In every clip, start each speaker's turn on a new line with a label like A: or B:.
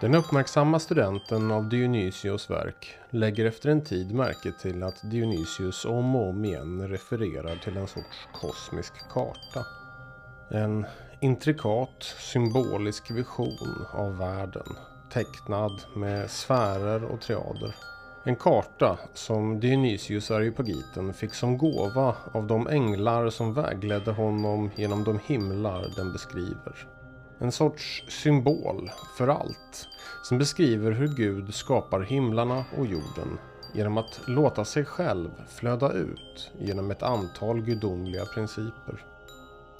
A: Den uppmärksamma studenten av Dionysios verk lägger efter en tid märke till att Dionysios om och om igen refererar till en sorts kosmisk karta. En intrikat symbolisk vision av världen tecknad med sfärer och triader. En karta som Dionysius Areopagiten fick som gåva av de änglar som vägledde honom genom de himlar den beskriver. En sorts symbol för allt som beskriver hur Gud skapar himlarna och jorden genom att låta sig själv flöda ut genom ett antal gudomliga principer.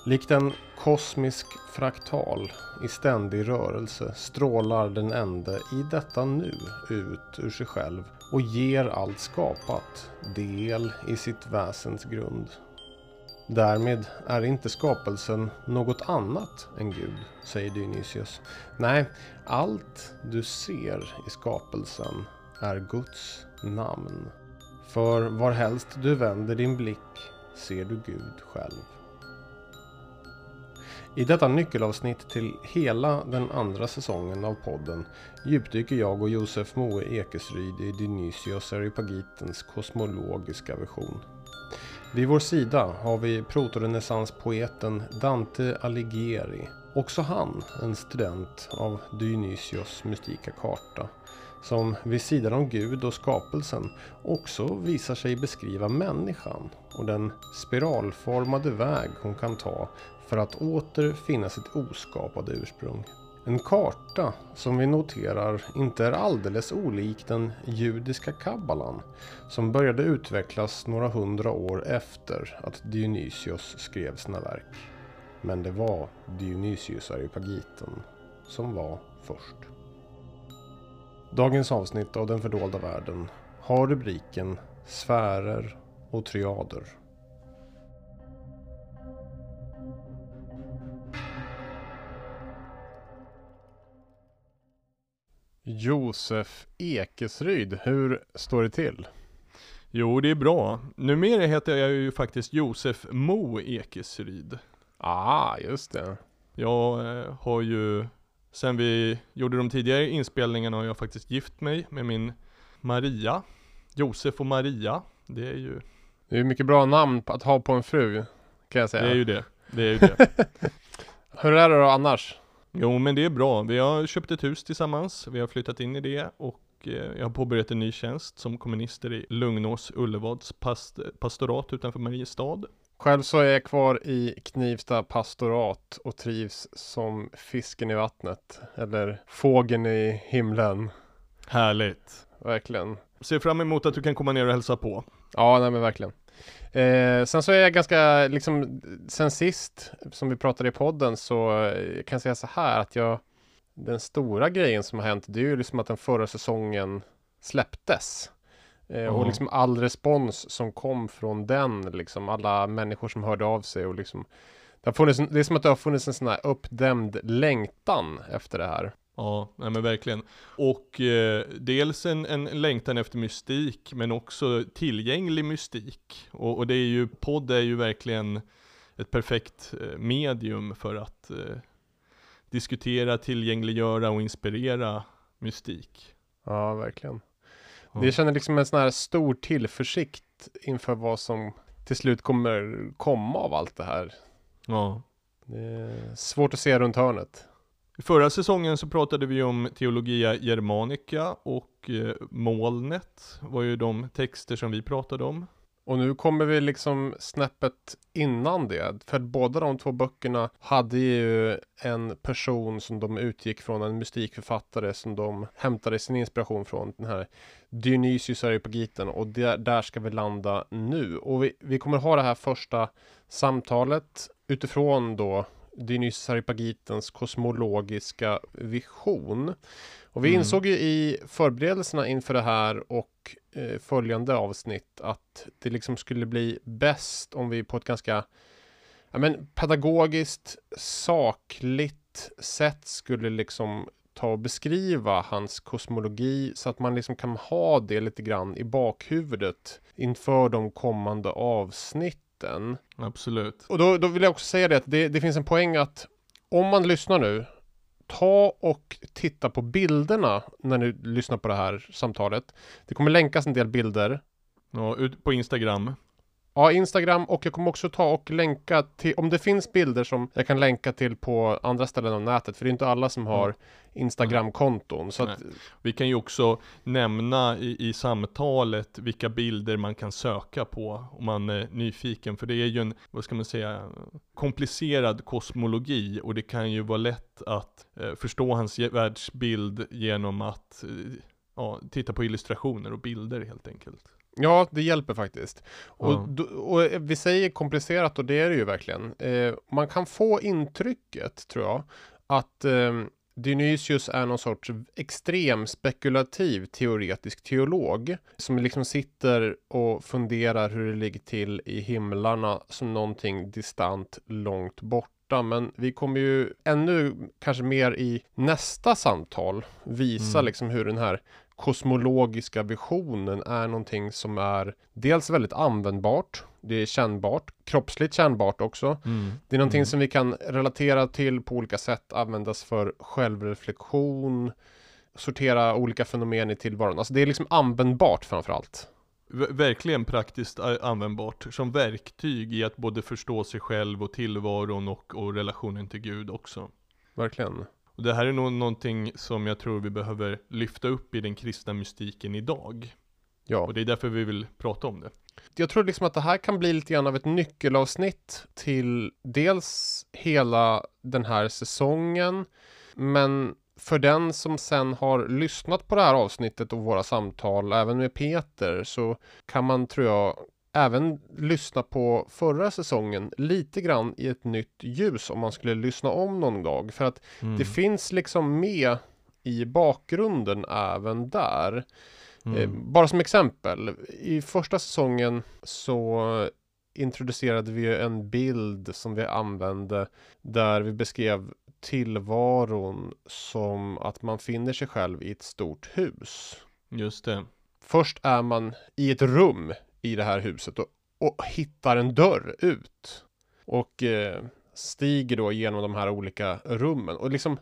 A: Likt en kosmisk fraktal i ständig rörelse strålar den ende i detta nu ut ur sig själv och ger allt skapat del i sitt väsens grund. Därmed är inte skapelsen något annat än Gud, säger Dionysius. Nej, allt du ser i skapelsen är Guds namn. För varhelst du vänder din blick ser du Gud själv. I detta nyckelavsnitt till hela den andra säsongen av podden djupdyker jag och Josef Moe Ekesryd i Dionysios Areopagitens kosmologiska vision. Vid vår sida har vi protorenässanspoeten Dante Alighieri. Också han en student av Dionysios mystika karta. Som vid sidan om Gud och skapelsen också visar sig beskriva människan och den spiralformade väg hon kan ta för att åter finna sitt oskapade ursprung. En karta som vi noterar inte är alldeles olik den judiska kabbalan som började utvecklas några hundra år efter att Dionysios skrev sina verk. Men det var Dionysius Areopagiten som var först. Dagens avsnitt av Den fördolda världen har rubriken Sfärer och triader. Josef Ekesryd, hur står det till?
B: Jo, det är bra. Numera heter jag ju faktiskt Josef Mo Ekesryd.
A: Ah, just det.
B: Jag eh, har ju, sen vi gjorde de tidigare inspelningarna har jag faktiskt gift mig med min Maria. Josef och Maria. Det är ju...
A: Det är mycket bra namn att ha på en fru, kan jag säga.
B: Det är ju det. Det är ju det.
A: hur är det då annars?
B: Jo men det är bra. Vi har köpt ett hus tillsammans. Vi har flyttat in i det och eh, jag har påbörjat en ny tjänst som kommunister i Lugnås Ullevads past pastorat utanför Mariestad.
A: Själv så är jag kvar i Knivsta pastorat och trivs som fisken i vattnet. Eller fågeln i himlen.
B: Härligt.
A: Verkligen.
B: Ser fram emot att du kan komma ner och hälsa på.
A: Ja, nej men verkligen. Eh, sen så är jag ganska, liksom, sen sist som vi pratade i podden så eh, kan jag säga så här att jag, den stora grejen som har hänt, det är ju liksom att den förra säsongen släpptes. Eh, mm. Och liksom all respons som kom från den, liksom alla människor som hörde av sig och liksom det, har funnits, det är som att det har funnits en sån här uppdämd längtan efter det här.
B: Ja, nej men verkligen. Och eh, dels en, en längtan efter mystik, men också tillgänglig mystik. Och, och, det är ju, podd är ju verkligen ett perfekt eh, medium för att eh, diskutera, tillgängliggöra och inspirera mystik.
A: Ja, verkligen. Ja. Det känner liksom en sån här stor tillförsikt inför vad som till slut kommer komma av allt det här.
B: Ja.
A: Det är svårt att se runt hörnet.
B: Förra säsongen så pratade vi om Teologia Germanica och eh, Molnet var ju de texter som vi pratade om.
A: Och nu kommer vi liksom snäppet innan det. För båda de två böckerna hade ju en person som de utgick från, en mystikförfattare som de hämtade sin inspiration från. Den här Dionysius Areopagiten och där, där ska vi landa nu. Och vi, vi kommer ha det här första samtalet utifrån då Dionysius Areopagitens kosmologiska vision. Och vi mm. insåg ju i förberedelserna inför det här och eh, följande avsnitt att det liksom skulle bli bäst om vi på ett ganska ja, men, pedagogiskt, sakligt sätt skulle liksom ta och beskriva hans kosmologi så att man liksom kan ha det lite grann i bakhuvudet inför de kommande avsnitt mitten.
B: Absolut.
A: Och då, då vill jag också säga det att det, det finns en poäng att om man lyssnar nu ta och titta på bilderna när ni lyssnar på det här samtalet. Det kommer länkas en del bilder.
B: Ja, ut på Instagram.
A: Ja, Instagram och jag kommer också ta och länka till, om det finns bilder som jag kan länka till på andra ställen av nätet, för det är inte alla som har Instagram-konton. Så att,
B: Vi kan ju också nämna i, i samtalet vilka bilder man kan söka på om man är nyfiken, för det är ju en, vad ska man säga, komplicerad kosmologi och det kan ju vara lätt att eh, förstå hans världsbild genom att eh, ja, titta på illustrationer och bilder helt enkelt.
A: Ja, det hjälper faktiskt. Och, och, vi säger komplicerat och det är det ju verkligen. Eh, man kan få intrycket, tror jag, att eh, Dionysius är någon sorts extrem spekulativ teoretisk teolog som liksom sitter och funderar hur det ligger till i himlarna som någonting distant långt borta. Men vi kommer ju ännu kanske mer i nästa samtal visa
B: Mm.
A: liksom hur den här kosmologiska visionen är någonting som är dels väldigt användbart, det är kännbart, kroppsligt kännbart också. Det är någonting
B: Mm.
A: som vi kan relatera till på olika sätt, användas för självreflektion, sortera olika fenomen i tillvaron. Alltså det är liksom användbart framför allt.
B: Verkligen praktiskt användbart som verktyg i att både förstå sig själv och tillvaron och, och relationen till Gud också.
A: Verkligen.
B: Och det här är nog någonting som jag tror vi behöver lyfta upp i den kristna mystiken idag.
A: Ja.
B: Och det är därför vi vill prata om det.
A: Jag tror liksom att det här kan bli lite grann av ett nyckelavsnitt till dels hela den här säsongen, men för den som sen har lyssnat på det här avsnittet och våra samtal, även med Peter, så kan man, tror jag, även lyssna på förra säsongen lite grann i ett nytt ljus om man skulle lyssna om någon gång. För att det finns liksom med i bakgrunden även där. Eh,
B: Mm.
A: bara som exempel, i första säsongen så introducerade vi en bild som vi använde där vi beskrev tillvaron som att man finner sig själv i ett stort hus.
B: Just det.
A: Först är man i ett rum i det här huset och, och hittar en dörr ut. Och eh, stiger då genom de här olika rummen. Och liksom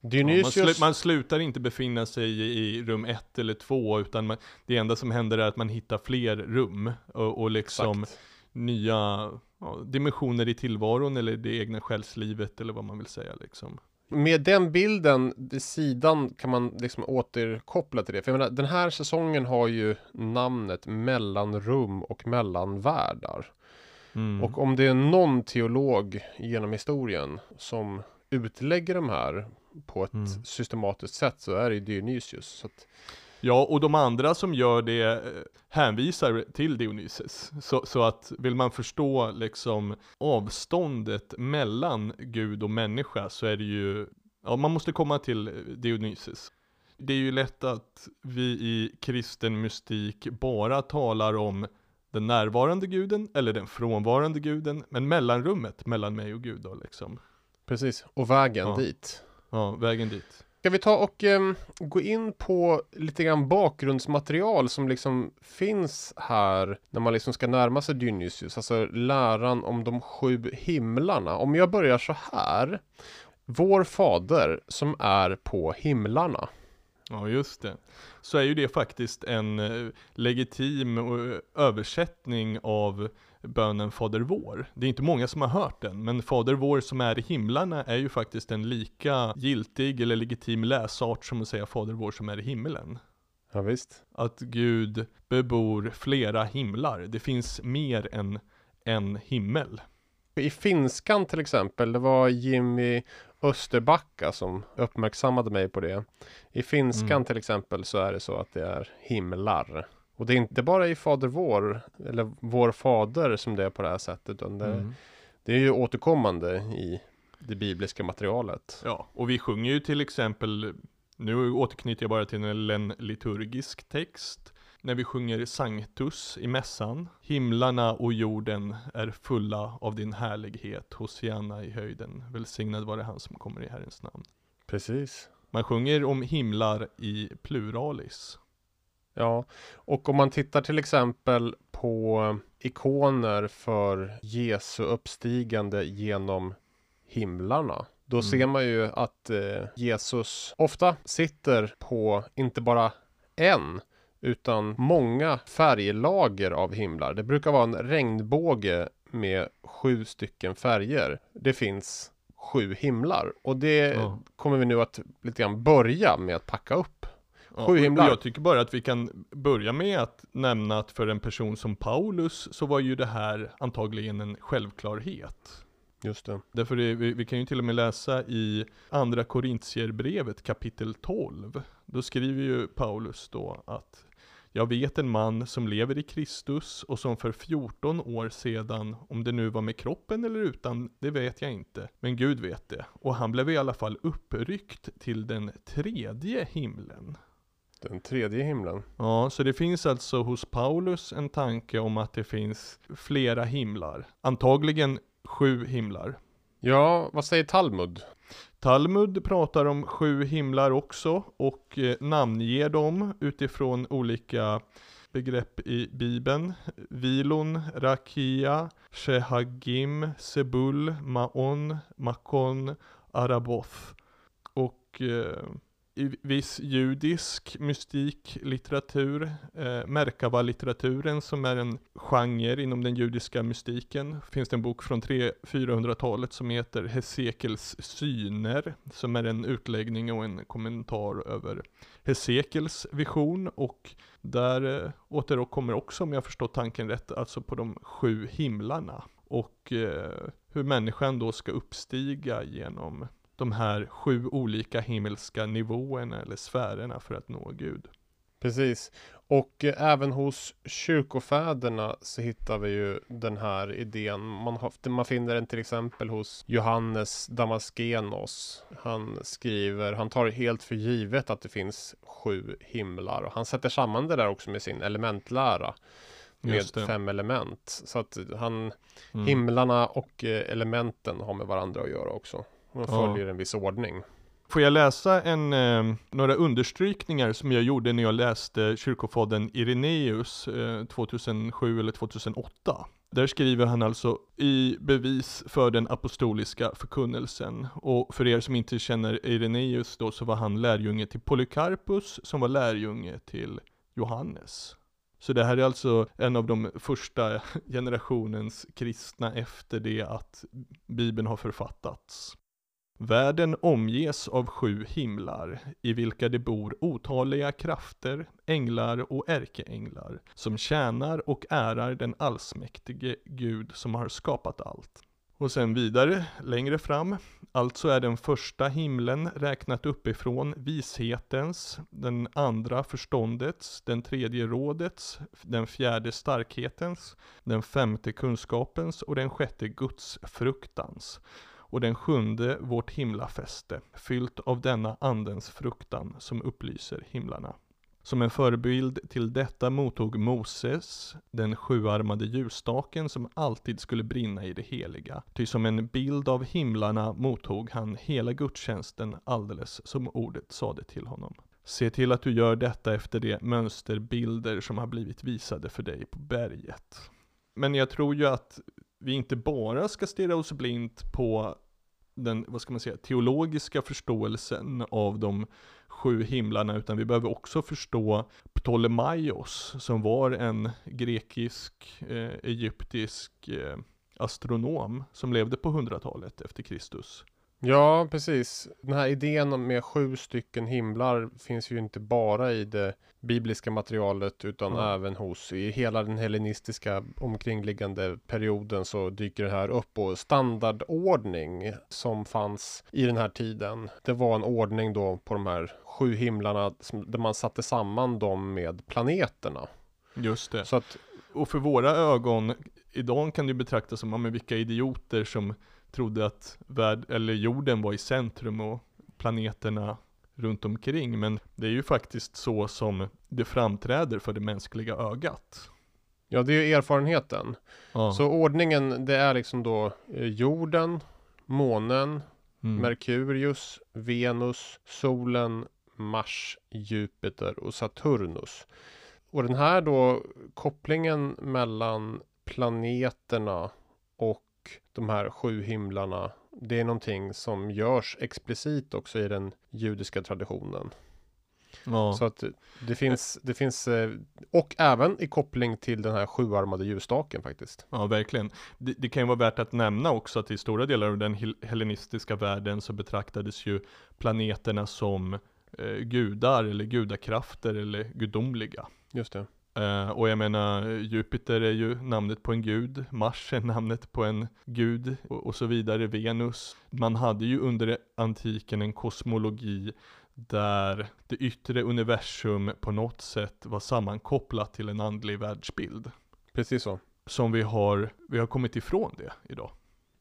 B: Ja, man,
A: Dionysius...
B: slu- man slutar inte befinna sig i, i rum ett eller två, utan man, det enda som händer är att man hittar fler rum och, och liksom
A: Exakt.
B: nya ja, dimensioner i tillvaron eller det egna själslivet eller vad man vill säga liksom.
A: Med den bilden sidan kan man liksom återkoppla till det. För jag menar, den här säsongen har ju namnet mellanrum och mellanvärldar.
B: Mm.
A: Och om det är någon teolog genom historien som utlägger de här på ett
B: Mm.
A: systematiskt sätt så är det ju Dionysius. Så att,
B: Ja, och de andra som gör det eh, hänvisar till Dionysus. Så, så att vill man förstå liksom avståndet mellan Gud och människa så är det ju, ja man måste komma till Dionysus. Det är ju lätt att vi i kristen mystik bara talar om den närvarande guden eller den frånvarande guden, men mellanrummet mellan mig och Gud då liksom.
A: precis, och vägen
B: Ja.
A: dit.
B: Ja, vägen dit.
A: Ska vi ta och em, gå in på lite grann bakgrundsmaterial som liksom finns här när man liksom ska närma sig Dionysius, alltså läran om de sju himlarna. Om jag börjar så här. Vår fader som är på himlarna.
B: Ja, just det. Så är ju det faktiskt en eh, legitim eh, översättning av bönen Fader vår. Det är inte många som har hört den, men Fader vår som är i himlarna är ju faktiskt en lika giltig eller legitim läsart som att säga Fader vår som är i himmelen.
A: Ja, visst.
B: Att Gud bebor flera himlar. Det finns mer än en himmel.
A: I finskan till exempel, det var Jimmy Österbacka som uppmärksammade mig på det. I finskan
B: Mm.
A: till exempel så är det så att det är himlar. Och det är inte bara i Fader vår, eller Vår Fader som det är på det här sättet, utan det,
B: Mm.
A: det är ju återkommande i det bibliska materialet.
B: Ja, och vi sjunger ju till exempel, nu återknyter jag bara till en liturgisk text, när vi sjunger Sanctus i mässan. Himlarna och jorden är fulla av din härlighet, Hosianna i höjden. Välsignad vare han som kommer i Herrens namn.
A: Precis.
B: Man sjunger om himlar i pluralis.
A: Ja, och om man tittar till exempel på ikoner för Jesu uppstigande genom himlarna Då ser man ju att eh, Jesus ofta sitter på inte bara en utan många färglager av himlar. Det brukar vara en regnbåge med sju stycken färger. Det finns sju himlar och det
B: Ja.
A: kommer vi nu att lite grann börja med att packa upp.
B: Ja,
A: Sju himlar.
B: Jag tycker bara att vi kan börja med att nämna att för en person som Paulus så var ju det här antagligen en självklarhet.
A: Just det.
B: Därför är, vi, vi kan ju till och med läsa i andra Korintierbrevet kapitel 12. Då skriver ju Paulus då att jag vet en man som lever i Kristus och som för 14 år sedan, om det nu var med kroppen eller utan, det vet jag inte. Men Gud vet det. Och han blev i alla fall uppryckt till den tredje himlen.
A: Den tredje himlen.
B: Ja, så det finns alltså hos Paulus en tanke om att det finns flera himlar. Antagligen sju himlar.
A: Ja, vad säger Talmud?
B: Talmud pratar om sju himlar också och eh, namnger dem utifrån olika begrepp i Bibeln. Vilon, Rakia, Shehagim, Sebul, Maon, Makon, Araboth. Och eh, viss judisk mystiklitteratur, eh, Merkava-litteraturen som är en genre inom den judiska mystiken, finns det en bok från 300-400-talet som heter Hesekels syner, som är en utläggning och en kommentar över Hesekels vision. Och där eh, återkommer också, om jag förstår tanken rätt, alltså på de sju himlarna. Och eh, hur människan då ska uppstiga genom de här sju olika himmelska nivåerna eller sfärerna för att nå Gud.
A: Precis. Och eh, även hos kyrkofäderna så hittar vi ju den här idén. Man, har, man finner den till exempel hos Johannes Damaskenos. Han skriver, han tar helt för givet att det finns sju himlar. Och han sätter samman det där också med sin elementlära. Med fem element. Så att han,
B: Mm.
A: himlarna och eh, elementen har med varandra att göra också.
B: Ja.
A: följer en viss ordning.
B: Får jag läsa en, eh, några understrykningar som jag gjorde när jag läste kyrkofadern Irenaeus eh, 2007 eller 2008. Där skriver han alltså i bevis för den apostoliska förkunnelsen. Och för er som inte känner Irenaeus då så var han lärjunge till Polycarpus som var lärjunge till Johannes. Så det här är alltså en av de första generationens kristna efter det att Bibeln har författats. Världen omges av sju himlar, i vilka det bor otaliga krafter, änglar och ärkeänglar, som tjänar och ärar den allsmäktige Gud som har skapat allt. Och sen vidare, längre fram, alltså är den första himlen räknat uppifrån vishetens, den andra förståndets, den tredje rådets, den fjärde starkhetens, den femte kunskapens och den sjätte gudsfruktans och den sjunde vårt himlafäste, fyllt av denna andens fruktan som upplyser himlarna. Som en förebild till detta mottog Moses den sjuarmade ljusstaken som alltid skulle brinna i det heliga. Ty som en bild av himlarna mottog han hela gudstjänsten alldeles som ordet sade till honom. Se till att du gör detta efter de mönsterbilder som har blivit visade för dig på berget. Men jag tror ju att vi inte bara ska stirra oss blint på den, vad ska man säga, teologiska förståelsen av de sju himlarna, utan vi behöver också förstå Ptolemaios, som var en grekisk, eh, egyptisk eh, astronom, som levde på 100-talet efter Kristus.
A: Ja, precis. Den här idén med sju stycken himlar finns ju inte bara i det bibliska materialet utan
B: Ja.
A: även hos i hela den hellenistiska omkringliggande perioden så dyker det här upp och standardordning som fanns i den här tiden. Det var en ordning då på de här sju himlarna som, där man satte samman dem med planeterna.
B: Just det.
A: Så att
B: Och för våra ögon, idag kan det ju betraktas som, ja men vilka idioter som trodde att värld, eller jorden var i centrum och planeterna runt omkring. Men det är ju faktiskt så som det framträder för det mänskliga ögat.
A: ja, det är ju erfarenheten.
B: Ja.
A: Så ordningen det är liksom då eh, jorden, månen,
B: mm.
A: Merkurius, Venus, solen, Mars, Jupiter och Saturnus. Och den här då kopplingen mellan planeterna och de här sju himlarna det är någonting som görs explicit också i den judiska traditionen.
B: Ja.
A: Så att det finns, det finns, eh, och även i koppling till den här sjuarmade ljusstaken faktiskt.
B: Ja, verkligen. Det, det kan ju vara värt att nämna också att i stora delar av den hel- hellenistiska världen så betraktades ju planeterna som eh, gudar eller gudakrafter eller gudomliga.
A: Just det.
B: Eh, och jag menar, Jupiter är ju namnet på en gud, Mars är namnet på en gud och, och så vidare, Venus. Man hade ju under antiken en kosmologi där det yttre universum på något sätt var sammankopplat till en andlig världsbild.
A: Precis så.
B: Som vi har, vi har kommit ifrån det idag.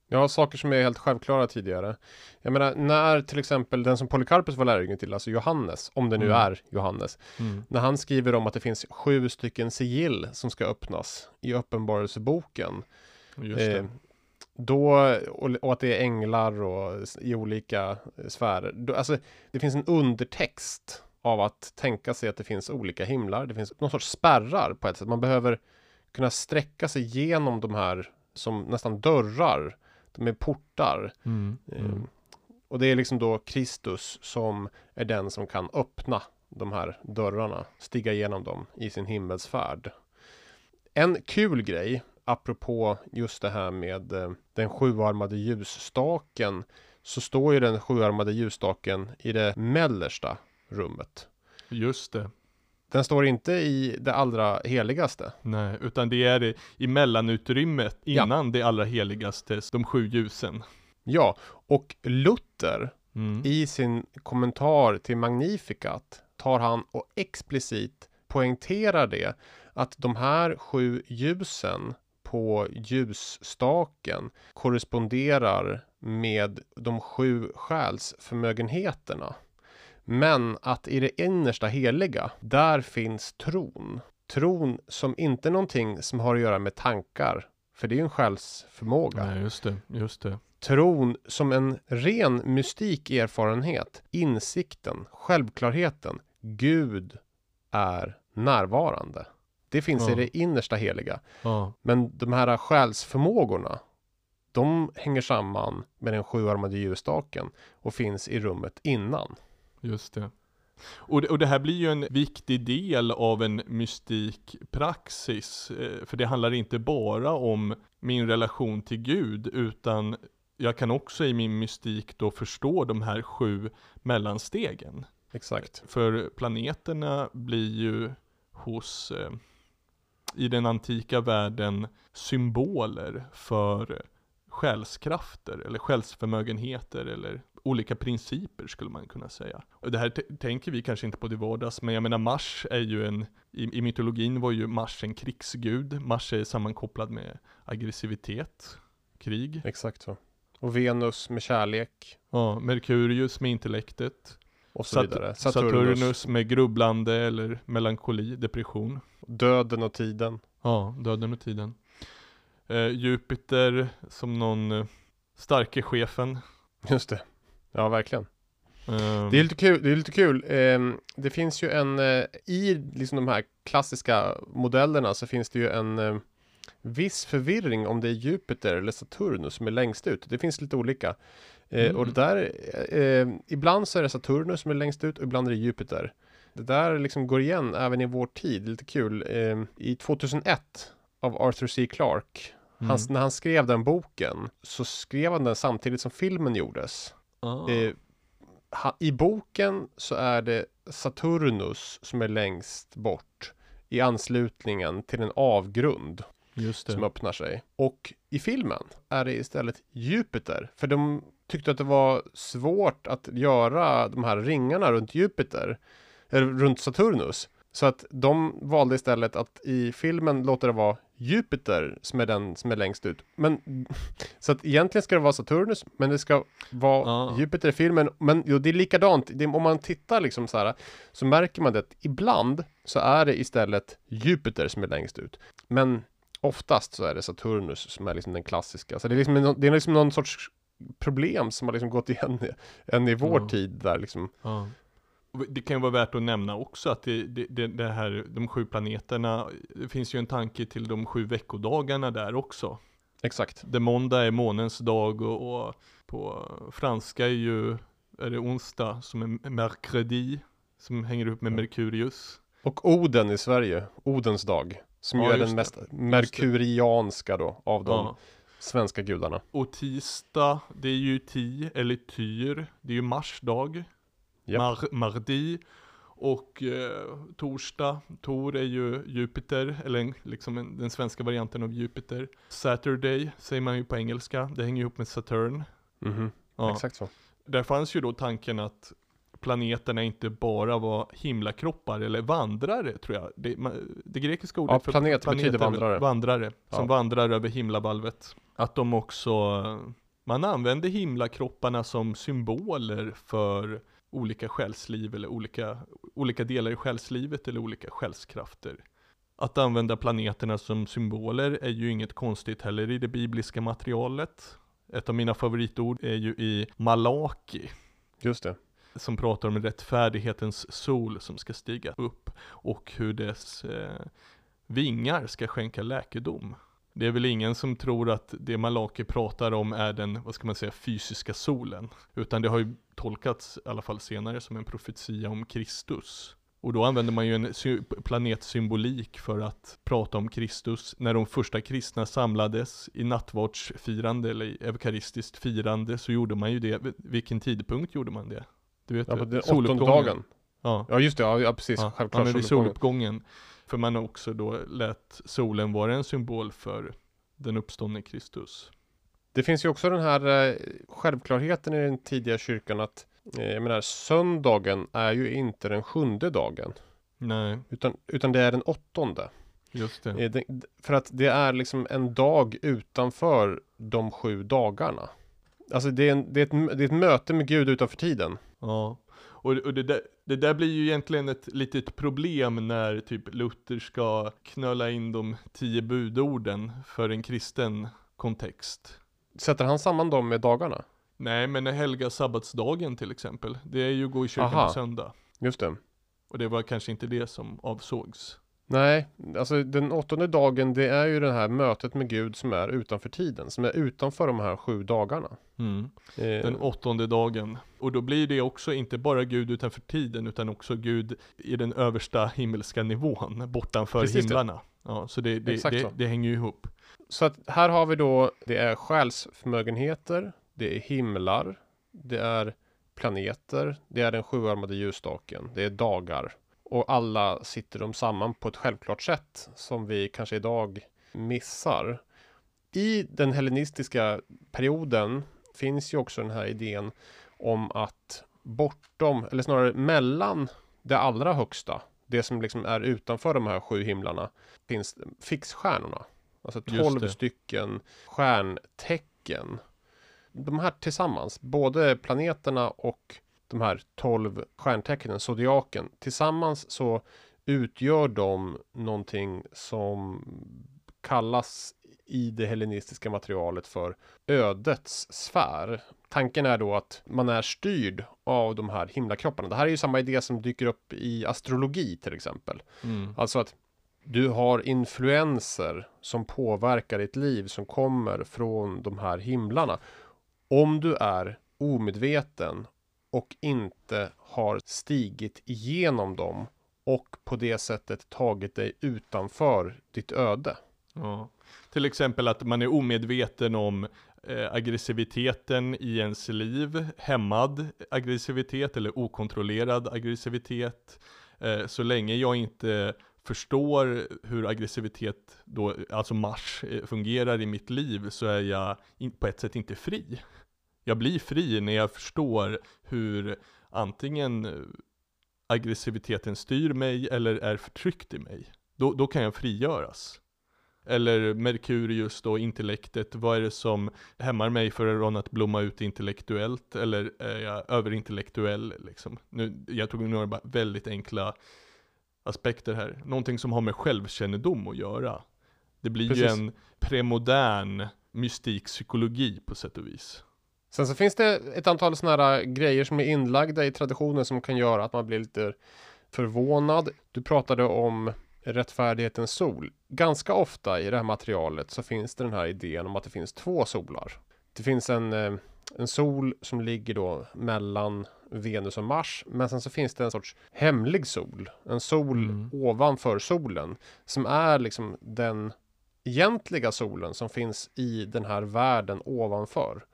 A: Ja, saker som är helt självklara tidigare. Jag menar, när till exempel den som Polycarpus var lärjunge till, alltså Johannes, om det nu
B: Mm.
A: är Johannes, när han skriver om att det finns sju stycken sigill som ska öppnas i Uppenbarelseboken, eh, då, och, och att det är änglar och i olika eh, sfärer. Då, alltså, det finns en undertext av att tänka sig att det finns olika himlar. Det finns någon sorts spärrar på ett sätt. Man behöver kunna sträcka sig genom de här som nästan dörrar. De är portar.
B: Mm.
A: Eh,
B: Mm.
A: Och det är liksom då Kristus som är den som kan öppna de här dörrarna, stiga igenom dem i sin himmelsfärd. En kul grej, apropå just det här med eh, den sjuarmade ljusstaken, så står ju den sjuarmade ljusstaken i det mellersta rummet.
B: Just det.
A: Den står inte i det allra heligaste.
B: Nej, utan det är i- mellanutrymmet innan det allra heligaste, de sju ljusen.
A: Ja, och Luther
B: Mm.
A: I sin kommentar till Magnificat tar han och explicit poängterar det att de här sju ljusen på ljusstaken korresponderar med de sju själsförmögenheterna. Men att i det innersta heliga, där finns tron. Tron som inte är någonting som har att göra med tankar, för det är ju en själsförmåga
B: Nej, just det, just det.
A: tron som en ren mystik erfarenhet, insikten, självklarheten, Gud är närvarande. Det finns i
B: Ja.
A: det innersta heliga.
B: Ja,
A: Men de här själsförmågorna, de hänger samman med den sjuarmade ljusstaken och finns i rummet innan.
B: Just det. Och det, och det här blir ju en viktig del av en mystik praxis, eh, för det handlar inte bara om min relation till Gud, utan jag kan också i min mystik då förstå de här sju mellanstegen.
A: Exakt.
B: För planeterna blir ju hos, eh, i den antika världen, symboler för själskrafter eller själsförmögenheter eller olika principer skulle man kunna säga. Och det här tänker vi kanske inte på till vardags, men jag menar Mars är ju en, i, i mytologin var ju Mars en krigsgud. Mars är sammankopplad med aggressivitet, krig.
A: Exakt så. Och Venus med kärlek
B: Ja, Merkurius med intellektet.
A: och så
B: Sat-
A: vidare.
B: Saturnus.
A: Saturnus.
B: med grubblande eller melankoli, depression.
A: Döden och tiden.
B: Ja, döden och tiden. Eh, Jupiter som någon eh, starke chefen.
A: Just det. Ja, verkligen.
B: Eh,
A: Det är lite kul. Det, är lite kul. Ehm, det finns ju en, eh, i liksom de här klassiska modellerna så finns det ju en eh, viss förvirring om det är Jupiter eller Saturnus som är längst ut. Det finns lite olika. Eh,
B: Mm.
A: Och det där, eh, ibland så är det Saturnus som är längst ut och ibland är det Jupiter. Det där liksom går igen även i vår tid, lite kul. Eh, I 2001 av Arthur C. Clarke,
B: mm.
A: han, när han skrev den boken så skrev han den samtidigt som filmen gjordes.
B: Ah,
A: Eh, ha, I boken så är det Saturnus som är längst bort i anslutningen till en avgrund som öppnar sig. Och i filmen är det istället Jupiter. För de tyckte att det var svårt att göra de här ringarna runt Jupiter, eller runt Saturnus. Så att de valde istället att i filmen låta det vara Jupiter som är den som är längst ut. Men så att egentligen ska det vara Saturnus, men det ska vara
B: Ja.
A: Jupiter i filmen. Men jo, det är likadant. Det, om man tittar liksom så här så märker man det att ibland så är det istället Jupiter som är längst ut. Men oftast så är det Saturnus som är liksom den klassiska. Så det är liksom, en- det är liksom någon sorts problem som har liksom gått igen i- än i vår
B: Ja.
A: tid där liksom.
B: Ja. Det kan ju vara värt att nämna också att det, det, det, det här, de sju planeterna, det finns ju en tanke till de sju veckodagarna där också.
A: Exakt.
B: Där måndag är månens dag och, och På franska är ju, är det onsdag som är mercredi, som hänger ihop med. Merkurius.
A: Och Oden i Sverige, Odens dag. Som
B: Ja,
A: ju är den
B: det.
A: mest merkurianska då av de
B: Ja.
A: svenska gudarna.
B: Och tisdag, det är ju ti, eller tyr, det är ju marsdag.
A: Japp.
B: Mar, mardi. Och eh, torsdag, Tor är ju Jupiter, eller en, liksom en, den svenska varianten av Jupiter. Saturday säger man ju på engelska, det hänger ihop med Saturn.
A: Mhm,
B: Ja.
A: Exakt så.
B: Där fanns ju då tanken att planeterna inte bara var himlakroppar eller vandrare tror jag. Det, man, det grekiska ordet
A: Ja, planet betyder
B: är väl
A: vandrare.
B: Vandrare, som
A: Ja.
B: vandrar över himlavalvet. Att de också, man använde himlakropparna som symboler för olika själsliv eller olika, olika delar i själslivet eller olika själskrafter. Att använda planeterna som symboler är ju inget konstigt heller i det bibliska materialet. Ett av mina favoritord är ju i Malaki
A: Just det.
B: som pratar om rättfärdighetens sol som ska stiga upp och hur dess eh, vingar ska skänka läkedom. Det är väl ingen som tror att det Malaki pratar om är den, vad ska man säga, fysiska solen. Utan det har ju tolkats, i alla fall senare, som en profetia om Kristus. Och då använder man ju en sy- planetsymbolik för att prata om Kristus. När de första kristna samlades i nattvardsfirande eller eukaristiskt firande så gjorde man ju det. Vilken tidpunkt gjorde man det? Du vet
A: Ja, på den åttonde dagen.
B: Ja,
A: Ja just det, ja, ja precis.
B: ja,
A: Självklart.
B: ja men vid
A: soluppgången.
B: För man också då lät solen vara en symbol för den uppståndne Kristus.
A: Det finns ju också den här eh, självklarheten i den tidiga kyrkan att eh, jag menar söndagen är ju inte den sjunde dagen.
B: Nej,
A: Utan, utan det är den åttonde.
B: just det.
A: Eh, det- För att det är liksom en dag utanför de sju dagarna. Alltså det är, en, det, är ett, det är ett möte med Gud utanför tiden.
B: Ja, och, och det, där, det där blir ju egentligen ett litet problem när typ Luther ska knöla in de tio budorden för en kristen kontext.
A: Sätter han samman dem med dagarna?
B: Nej, men helga sabbatsdagen till exempel, det är ju gå i kyrkan
A: Aha.
B: på söndag.
A: Just det.
B: Och det var kanske inte det som avsågs.
A: Nej, alltså den åttonde dagen det är ju det här mötet med Gud som är utanför tiden. Som är utanför de här sju dagarna.
B: Mm.
A: Eh,
B: Den åttonde dagen. Och då blir det också inte bara Gud utanför tiden, utan också Gud i den översta himmelska nivån, bortanför
A: Precis det.
B: himlarna. Ja, så det, det, det,
A: så.
B: det hänger ju ihop.
A: Så att här har vi då, det är själsförmögenheter, det är himlar, det är planeter, det är den sjuarmade ljusstaken, det är dagar. Och alla sitter de samman på ett självklart sätt som vi kanske idag missar. I den hellenistiska perioden finns ju också den här idén om att bortom, eller snarare mellan det allra högsta, det som liksom är utanför de här sju himlarna, finns fixstjärnorna. Alltså
B: Just
A: 12
B: det.
A: stycken stjärntecken. De här tillsammans, både planeterna och de här 12 stjärntecknen, zodiaken, tillsammans så utgör de någonting som kallas i det hellenistiska materialet för ödets sfär. Tanken är då att man är styrd av de här himlakropparna. Det här är ju samma idé som dyker upp i astrologi till exempel.
B: Mm.
A: Alltså att du har influenser som påverkar ditt liv som kommer från de här himlarna. Om du är omedveten och inte har stigit igenom dem och på det sättet tagit dig utanför ditt öde.
B: Ja. Till exempel att man är omedveten om eh, aggressiviteten i ens liv, hämmad aggressivitet eller okontrollerad aggressivitet. Eh, så länge jag inte förstår hur aggressivitet då, alltså Mars, eh, fungerar i mitt liv så är jag in, på ett sätt inte fri. Jag blir fri när jag förstår hur antingen eh, aggressiviteten styr mig eller är förtryckt i mig. Då, då kan jag frigöras. Eller Merkurius då, intellektet, vad är det som hämmar mig från att blomma ut intellektuellt? Eller är jag överintellektuell liksom? Nu, jag tog några väldigt enkla aspekter här. Någonting som har med självkännedom att göra. Det blir ju
A: Precis.
B: en premodern mystikpsykologi på sätt och vis.
A: Sen så finns det ett antal sådana här grejer som är inlagda i traditionen som kan göra att man blir lite förvånad. Du pratade om rättfärdighetens sol. Ganska ofta i det här materialet så finns det den här idén om att det finns två solar. det finns en, eh, en sol som ligger då mellan Venus och Mars. Men sen så finns det en sorts hemlig sol. En sol
B: Mm.
A: ovanför solen. Som är liksom den egentliga solen som finns i den här världen ovanför.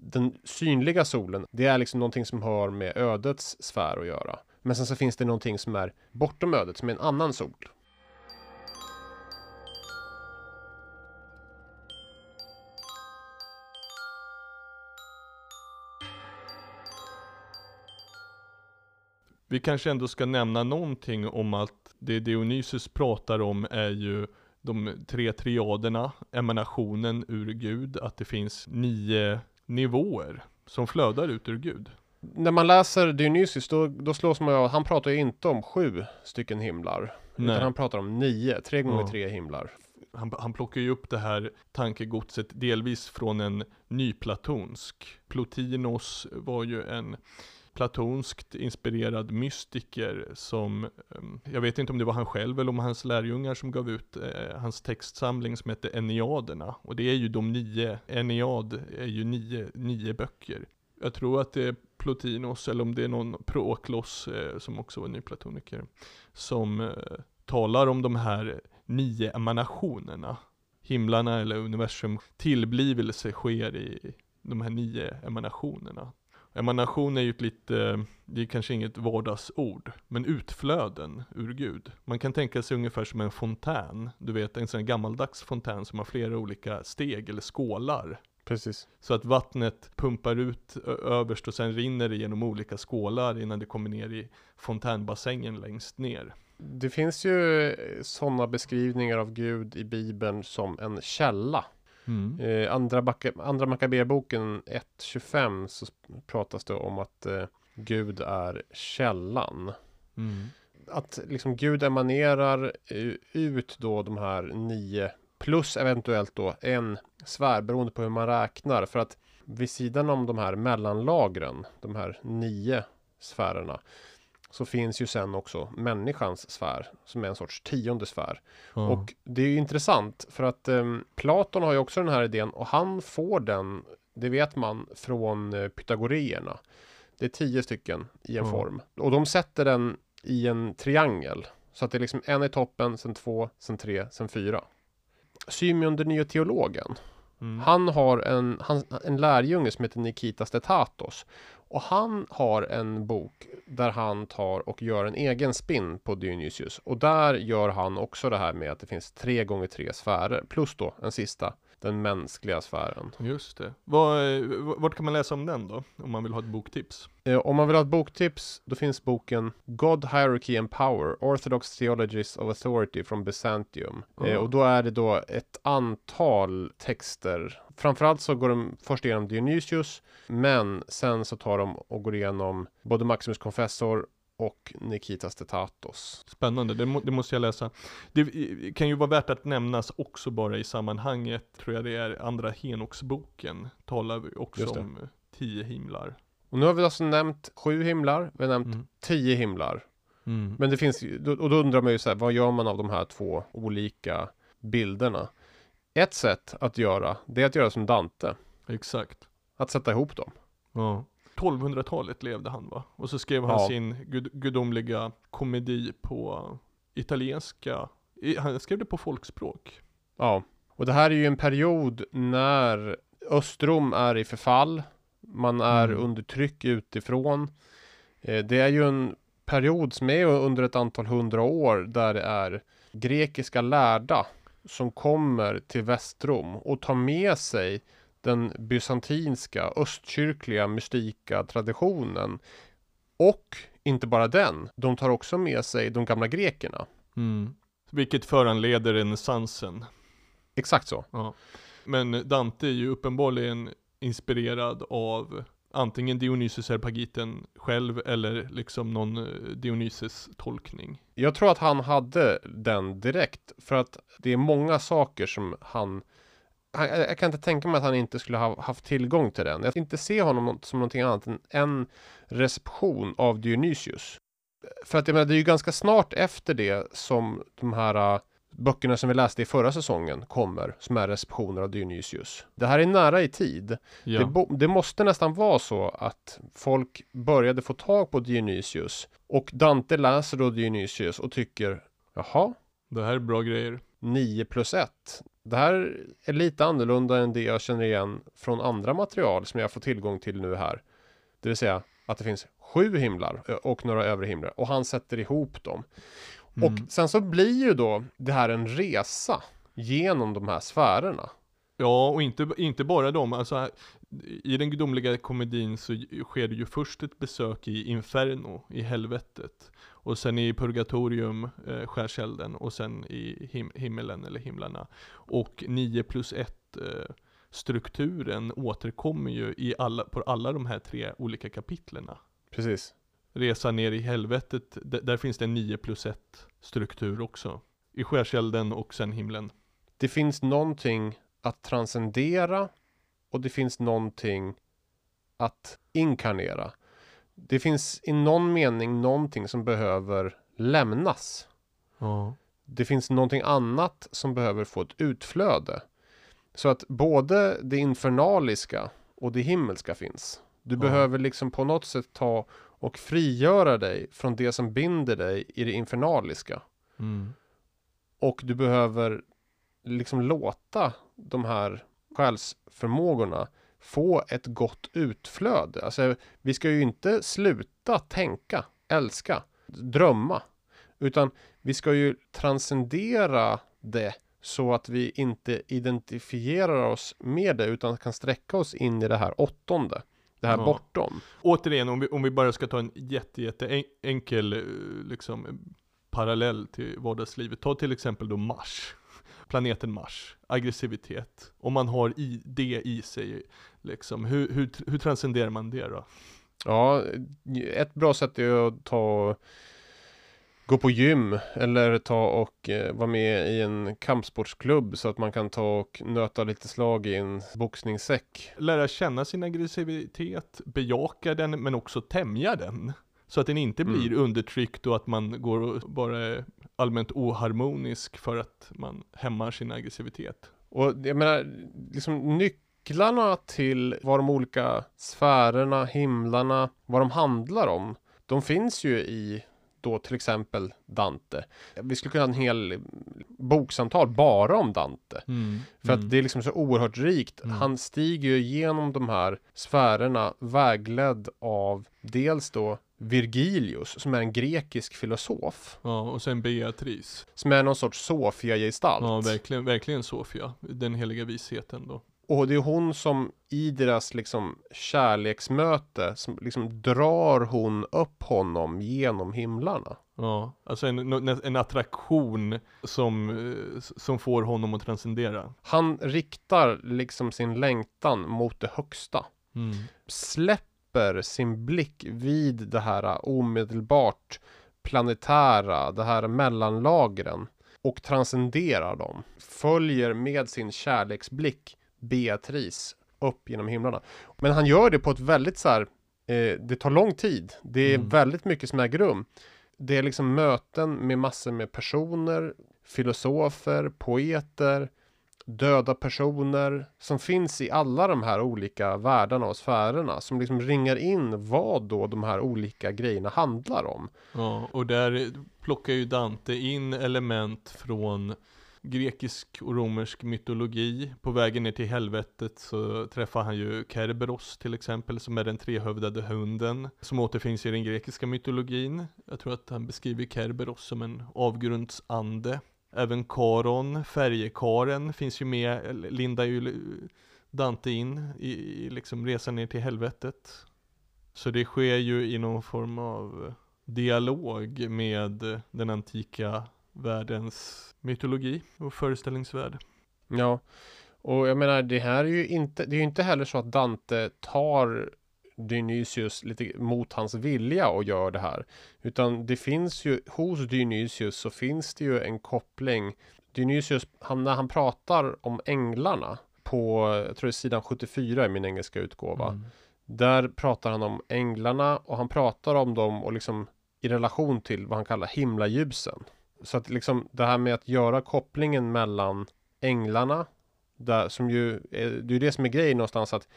A: Den synliga solen, det är liksom någonting som har med ödets sfär att göra. Men sen så finns det någonting som är bortom ödet, som är en annan sol.
B: Vi kanske ändå ska nämna någonting om att det Dionysus pratar om är ju de tre triaderna, emanationen ur Gud, att det finns nio nivåer som flödar ut ur Gud.
A: När man läser Dionysius, då, då slås man av, han pratar ju inte om sju stycken himlar.
B: Nej.
A: Utan han pratar om nio, tre gånger
B: Ja.
A: tre himlar.
B: Han, han plockar ju upp det här tankegodset delvis från en nyplatonsk. Plotinos var ju en platonskt inspirerad mystiker som, ehm, jag vet inte om det var han själv eller om hans lärjungar som gav ut eh, hans textsamling som hette Enneaderna. Och det är ju de nio, Ennead är ju nio, nio böcker. Jag tror att det är Plotinos, eller om det är någon Proklos eh, som också var nyplatoniker, som eh, talar om de här nio emanationerna. Himlarna eller universum tillblivelse sker i de här nio emanationerna. Emanation är ju ett lite, det är kanske inget vardagsord, men utflöden ur Gud. Man kan tänka sig ungefär som en fontän, du vet en sån gammaldags fontän som har flera olika steg eller skålar.
A: Precis.
B: Så att vattnet pumpar ut överst och sen rinner det genom olika skålar innan det kommer ner i fontänbassängen längst ner.
A: Det finns ju sådana beskrivningar av Gud i Bibeln som en källa.
B: Mm.
A: Eh, andra Backa- andra Makkabéboken 1.25 så pratas det om att eh, Gud är källan.
B: Mm.
A: Att liksom Gud emanerar eh, ut då de här nio plus eventuellt då en sfär beroende på hur man räknar. För att vid sidan om de här mellanlagren, de här nio sfärerna, så finns ju sen också människans sfär som är en sorts tionde sfär.
B: Ja.
A: Och det är ju intressant för att em, Platon har ju också den här idén och han får den, det vet man, från eh, pythagoreerna. Det är tio stycken i en
B: Ja.
A: form. Och de sätter den i en triangel. Så att det är liksom en i toppen, sen två, sen tre, sen fyra. Symeon den nya teologen.
B: Mm.
A: Han har en, han, en lärjunge som heter Nikita Stetatos. Och han har en bok där han tar och gör en egen spin på Dionysius. Och där gör han också det här med att det finns tre gånger tre sfärer. Plus då en sista, den mänskliga sfären.
B: Just det. Vad, eh, vart kan man läsa om den då? Om man vill ha ett boktips?
A: Eh, om man vill ha ett boktips, då finns boken God, Hierarchy and Power, Orthodox Theologies of Authority from Byzantium. Eh,
B: Ja.
A: och då är det då ett antal texter. Framförallt så går de först igenom Dionysius, men sen så tar de och går igenom både Maximus Confessor och Nikitas Tetatos.
B: Spännande, det, må, det måste jag läsa. Det kan ju vara värt att nämnas också bara i sammanhanget, tror jag det är andra Henoksboken, talar vi också om eh, tio himlar.
A: Och nu har vi alltså nämnt sju himlar, vi har nämnt
B: Mm.
A: tio himlar.
B: Mm.
A: Men det finns och då undrar man ju så här, vad gör man av de här två olika bilderna? Ett sätt att göra, det är att göra som Dante.
B: Exakt.
A: Att sätta ihop dem.
B: Ja. 1200-talet levde han va? Och så skrev han
A: Ja.
B: sin gud, gudomliga komedi på italienska. Han skrev det på folkspråk.
A: Ja, och det här är ju en period när Östrom är i förfall. Man är
B: Mm.
A: under tryck utifrån. Eh, Det är ju en period som är under ett antal hundra år där det är grekiska lärda som kommer till Västrom och tar med sig den bysantinska östkyrkliga mystika traditionen. Och inte bara den, de tar också med sig de gamla grekerna.
B: Mm. Vilket föranleder renässansen.
A: Exakt så.
B: Ja. Men Dante är ju uppenbarligen inspirerad av antingen Dionysus Areopagiten själv eller liksom någon eh, Dionysus tolkning.
A: Jag tror att han hade den direkt för att det är många saker som han han- jag kan inte tänka mig att han inte skulle ha haft tillgång till den. Jag kan inte se honom som någonting annat än en reception av Dionysius. För att jag menar, det är ju ganska snart efter det som de här äh, böckerna som vi läste i förra säsongen kommer, som är receptioner av Dionysius. Det här är nära i tid.
B: Ja.
A: Det, det måste nästan vara så att folk började få tag på Dionysius och Dante läser då Dionysius och tycker jaha,
B: Det här är bra grejer.
A: 9 plus 1. Det här är lite annorlunda än det jag känner igen från andra material som jag får tillgång till nu här. Det vill säga att det finns sju himlar och några övre himlar och han sätter ihop dem.
B: Mm.
A: Och sen så blir ju då det här en resa genom de här sfärerna.
B: Ja, och inte, inte bara dem. Alltså, I den gudomliga komedin så sker det ju först ett besök i Inferno, i helvetet. Och sen i Purgatorium, eh, skärselden, och sen i him himmelen eller himlarna. Och 9 plus 1 eh, strukturen återkommer ju i alla, på alla de här tre olika kapitlerna.
A: Precis.
B: Resa ner i helvetet, där finns det en 9 plus 1 struktur också. I skärselden och sen himlen.
A: Det finns någonting att transcendera och det finns någonting att inkarnera. Det finns i någon mening någonting som behöver lämnas.
B: Ja.
A: Det finns någonting annat som behöver få ett utflöde. Så att både det infernaliska och det himmelska finns. Du
B: Ja.
A: behöver liksom på något sätt ta och frigöra dig från det som binder dig i det infernaliska.
B: Mm.
A: Och du behöver liksom låta de här själsförmågorna få ett gott utflöde. Alltså, vi ska ju inte sluta tänka, älska, drömma. Utan vi ska ju transcendera det så att vi inte identifierar oss med det utan kan sträcka oss in i det här åttonde. Det här
B: Ja.
A: bortom.
B: Återigen, om vi, om vi bara ska ta en jätte, jätte en, enkel eh, liksom, parallell till vardagslivet. Ta till exempel då Mars. Planeten Mars, aggressivitet. Om man har i, det i sig, liksom, hur, hur, hur transcenderar man det då?
A: Ja, ett bra sätt är att ta gå på gym eller ta och eh, vara med i en kampsportsklubb så att man kan ta och nöta lite slag i en boxningssäck.
B: Lära känna sin aggressivitet, bejaka den, men också tämja den. Så att den inte
A: Mm.
B: blir undertryckt och att man går och bara är allmänt oharmonisk för att man hämmar sin aggressivitet.
A: Och jag menar, liksom nycklarna till vad de olika sfärerna, himlarna, vad de handlar om, de finns ju i då till exempel Dante. Vi skulle kunna ha en hel boksamtal bara om Dante. För att det är liksom så oerhört rikt.
B: Mm.
A: Han stiger ju igenom de här sfärerna vägledd av dels då Virgilius som är en grekisk filosof.
B: Ja, och sen Beatrice.
A: Som är någon sorts Sofia-gestalt.
B: Ja, verkligen, verkligen Sofia. Den heliga visheten då.
A: Och det är hon som i deras liksom kärleksmöte som liksom drar hon upp honom genom himlarna.
B: Ja, alltså en, en attraktion som, eh, som får honom att transcendera.
A: Han riktar liksom sin längtan mot det högsta.
B: Mm.
A: Släpper sin blick vid det här omedelbart planetära, det här mellanlagren och transcenderar dem. Följer med sin kärleksblick Beatrice upp genom himlarna. Men han gör det på ett väldigt så här, eh, det tar lång tid. Det är
B: Mm.
A: väldigt mycket som äger rum. Det är liksom möten med massor med personer, filosofer, poeter, döda personer som finns i alla de här olika världarna och sfärerna som liksom ringar in vad då de här olika grejerna handlar om.
B: Ja, och där plockar ju Dante in element från grekisk och romersk mytologi. På vägen ner till helvetet så träffar han ju Kerberos till exempel, som är den trehövdade hunden, som återfinns i den grekiska mytologin. Jag tror att han beskriver Kerberos som en avgrundsande. Även Karon, färjekaren, finns ju med, Linda lindar ju Dante in i, i liksom resan ner till helvetet. Så det sker ju i någon form av dialog med den antika världens mytologi och föreställningsvärld.
A: Ja, och jag menar det här är ju inte, det är ju inte heller så att Dante tar Dionysius lite mot hans vilja och gör det här. Utan det finns ju, hos Dionysius så finns det ju en koppling. Dionysius, han, när han pratar om änglarna på, jag tror det är sidan 74 i min engelska utgåva.
B: Mm.
A: Där pratar han om änglarna och han pratar om dem och liksom i relation till vad han kallar himlaljusen. Så att liksom det här med att göra kopplingen mellan änglarna, där, som ju, det är ju det som är grejen någonstans att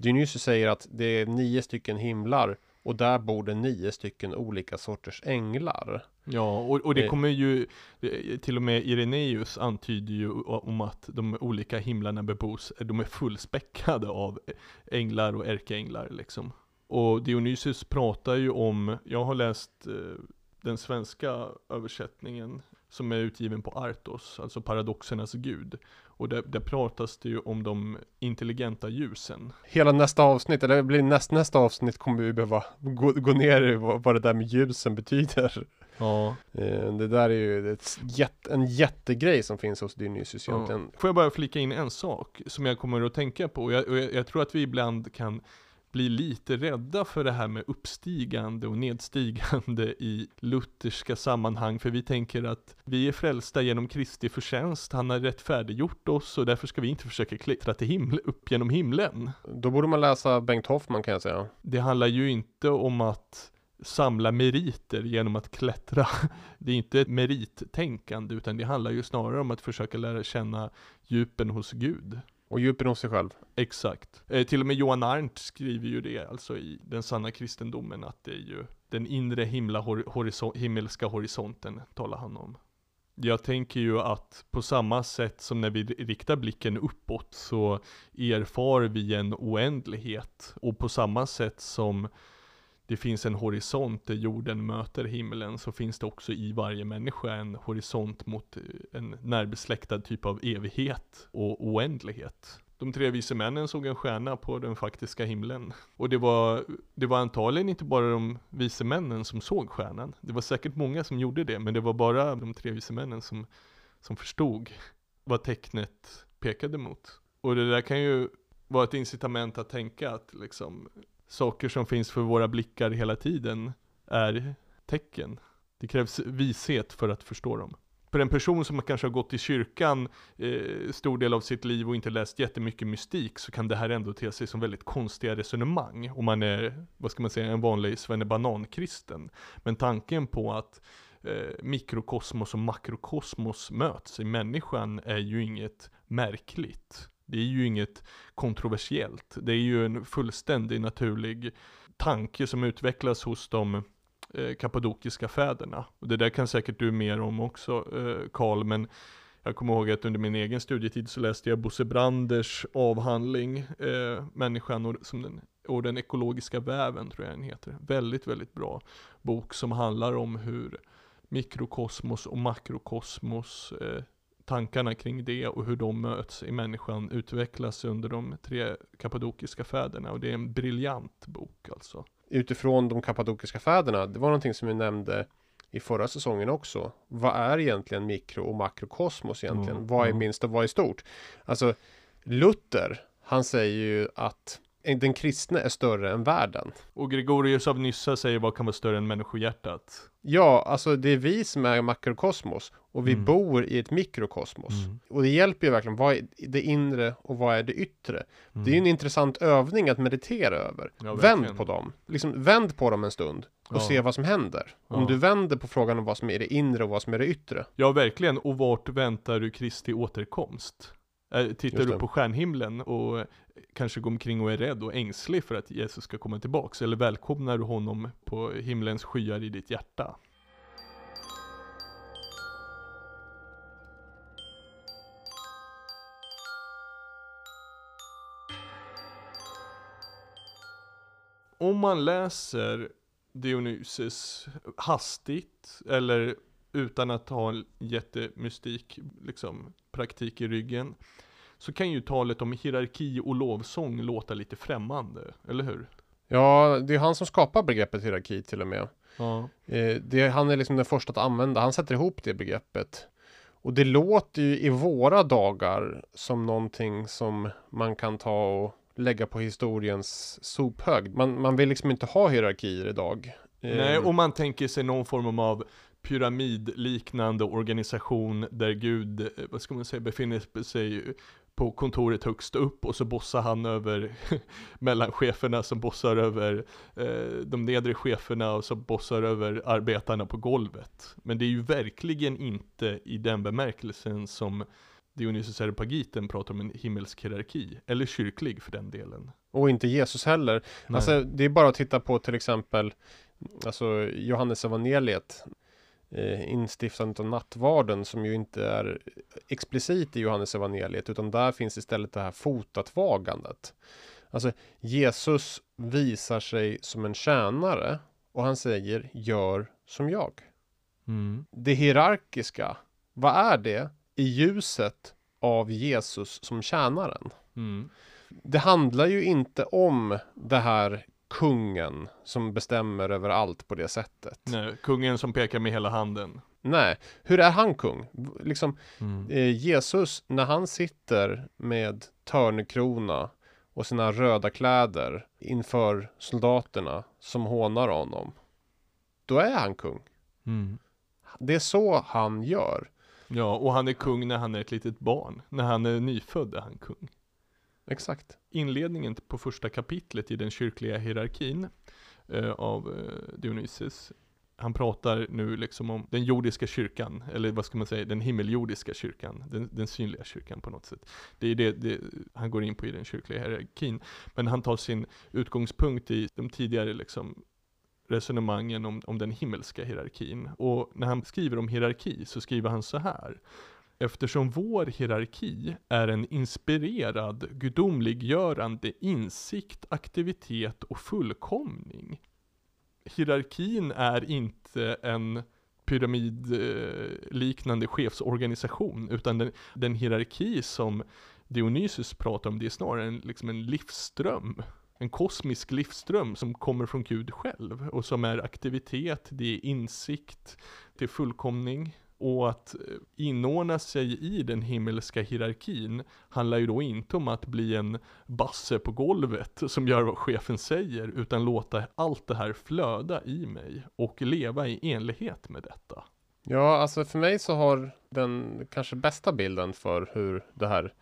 A: Dionysius säger att det är nio stycken himlar och där bor det nio stycken olika sorters änglar.
B: Ja, och, och det
A: Eh.
B: kommer ju, det- till och med Irenaeus antyder ju om att de olika himlarna bebos, de är fullspäckade av änglar och ärkeänglar liksom. Och Dionysius pratar ju om, jag har läst eh, den svenska översättningen som är utgiven på Artos, alltså paradoxernas gud. Och där, där pratas det ju om de intelligenta ljusen.
A: Hela nästa avsnitt, eller blir näst, nästa avsnitt kommer vi behöva gå, gå ner i vad, vad det där med ljusen betyder.
B: Ja.
A: Eh, Det där är ju ett jätte, en jättegrej som finns hos Dionysius egentligen.
B: Får jag bara flika in en sak som jag kommer att tänka på? Jag, och jag, jag tror att vi ibland kan bli lite rädda för det här med uppstigande och nedstigande i lutherska sammanhang, för vi tänker att vi är frälsta genom Kristi förtjänst, han har rättfärdiggjort oss och därför ska vi inte försöka klättra till himl, upp genom himlen.
A: Då borde man läsa Bengt Hoffman kan jag säga.
B: Det handlar ju inte om att samla meriter genom att klättra. Det är inte ett merittänkande, utan det handlar ju snarare om att försöka lära känna djupen hos Gud.
A: Och djupen hos sig själv.
B: Exakt. Eh, till och med Johan Arndt skriver ju det, alltså i den sanna kristendomen, att det är ju den inre himla, hor- horisont, himmelska horisonten talar han om. Jag tänker ju att på samma sätt som när vi riktar blicken uppåt så erfar vi en oändlighet. Och på samma sätt som det finns en horisont där jorden möter himlen så finns det också i varje människa en horisont mot eh, en närbesläktad typ av evighet och oändlighet. De tre vise männen såg en stjärna på den faktiska himlen. Och det var, det var antagligen inte bara de vise männen som såg stjärnan. Det var säkert många som gjorde det, men det var bara de tre vise männen som, som förstod vad tecknet pekade mot. Och det där kan ju vara ett incitament att tänka att liksom saker som finns för våra blickar hela tiden är tecken. Det krävs vishet för att förstå dem. För en person som kanske har gått i kyrkan eh, stor del av sitt liv och inte läst jättemycket mystik så kan det här ändå te sig som väldigt konstiga resonemang om man är, vad ska man säga, en vanlig svennebanan-kristen. Men tanken på att eh, mikrokosmos och makrokosmos möts i människan är ju inget märkligt. Det är ju inget kontroversiellt. Det är ju en fullständig naturlig tanke som utvecklas hos de eh, kappadokiska fäderna. Och det där kan säkert du mer om också eh, Karl, men jag kommer ihåg att under min egen studietid så läste jag Bosse Branders avhandling, eh, Människan och, som den, och den ekologiska väven tror jag den heter. Väldigt, väldigt bra bok som handlar om hur mikrokosmos och makrokosmos eh, tankarna kring det och hur de möts i människan utvecklas under de tre kappadokiska fäderna och det är en briljant bok alltså.
A: Utifrån de kappadokiska fäderna, det var någonting som vi nämnde i förra säsongen också. Vad är egentligen mikro och makrokosmos egentligen?
B: Mm,
A: vad är
B: mm.
A: minst och vad är stort? Alltså Luther, han säger ju att den kristne är större än världen.
B: Och Gregorius av Nyssa säger vad kan vara större än människohjärtat?
A: Ja, alltså det är vi som är makrokosmos och vi
B: Mm.
A: bor i ett mikrokosmos. Och det hjälper ju verkligen, vad är det inre och vad är det yttre? Det är ju en intressant övning att meditera över.
B: Ja,
A: vänd på dem, liksom vänd på dem en stund och
B: Ja.
A: se vad som händer. Om
B: Ja.
A: du vänder på frågan om vad som är det inre och vad som är det yttre.
B: Ja, verkligen. Och vart väntar du Kristi återkomst? Eh, Tittar du på stjärnhimlen och kanske går omkring och är rädd och ängslig för att Jesus ska komma tillbaks? Eller välkomnar du honom på himlens skyar i ditt hjärta? Om man läser Dionysus hastigt eller utan att ha en jättemystik liksom, praktik i ryggen så kan ju talet om hierarki och lovsång låta lite främmande, eller hur?
A: Ja, det är han som skapar begreppet hierarki till och med.
B: Ja.
A: Eh, det, han är liksom den första att använda, han sätter ihop det begreppet. Och det låter ju i våra dagar som någonting som man kan ta och lägga på historiens sophög. Man, man vill liksom inte ha hierarkier idag.
B: Nej, om man tänker sig någon form av pyramidliknande organisation där Gud, eh, vad ska man säga, befinner sig på kontoret högst upp och så bossar han över mellancheferna som bossar över eh, de nedre cheferna och så bossar över arbetarna på golvet. Men det är ju verkligen inte i den bemärkelsen som Dionysus Areopagiten pratar om en himmelsk hierarki, eller kyrklig för den delen.
A: Och inte Jesus heller.
B: Nej.
A: Alltså det är bara att titta på till exempel Alltså Johannes evangeliet eh, Instiftandet av nattvarden som ju inte är explicit i Johannes evangeliet utan där finns istället det här fotatvagandet. Alltså Jesus visar sig som en tjänare och han säger gör som jag.
B: Mm.
A: Det hierarkiska, vad är det i ljuset av Jesus som tjänaren?
B: Mm.
A: Det handlar ju inte om det här kungen som bestämmer över allt på det sättet.
B: Nej, kungen som pekar med hela handen.
A: Nej, hur är han kung? Liksom
B: Mm.
A: eh, Jesus, när han sitter med törnekrona och sina röda kläder inför soldaterna som hånar honom. Då är han kung.
B: Mm.
A: Det är så han gör.
B: Ja, och han är kung när han är ett litet barn. När han är nyfödd är han kung.
A: Exakt.
B: Inledningen på första kapitlet i den kyrkliga hierarkin eh, av eh, Dionysius. Han pratar nu liksom om den jordiska kyrkan, eller vad ska man säga, den himmeljordiska kyrkan, den, den synliga kyrkan på något sätt. Det är det, det han går in på i den kyrkliga hierarkin. Men han tar sin utgångspunkt i de tidigare liksom resonemangen om, om den himmelska hierarkin. Och när han skriver om hierarki så skriver han så här. Eftersom vår hierarki är en inspirerad, gudomliggörande insikt, aktivitet och fullkomning. Hierarkin är inte en pyramidliknande chefsorganisation, utan den, den hierarki som Dionysus pratar om, det är snarare en, liksom en livsström. En kosmisk livsström som kommer från Gud själv och som är aktivitet, det är insikt, det är fullkomning. Och att eh, inordna sig i den himmelska hierarkin handlar ju då inte om att bli en basse på golvet som gör vad chefen säger, utan låta allt det här flöda i mig och leva i enlighet med detta.
A: Ja, alltså för mig så har den kanske bästa bilden för hur det här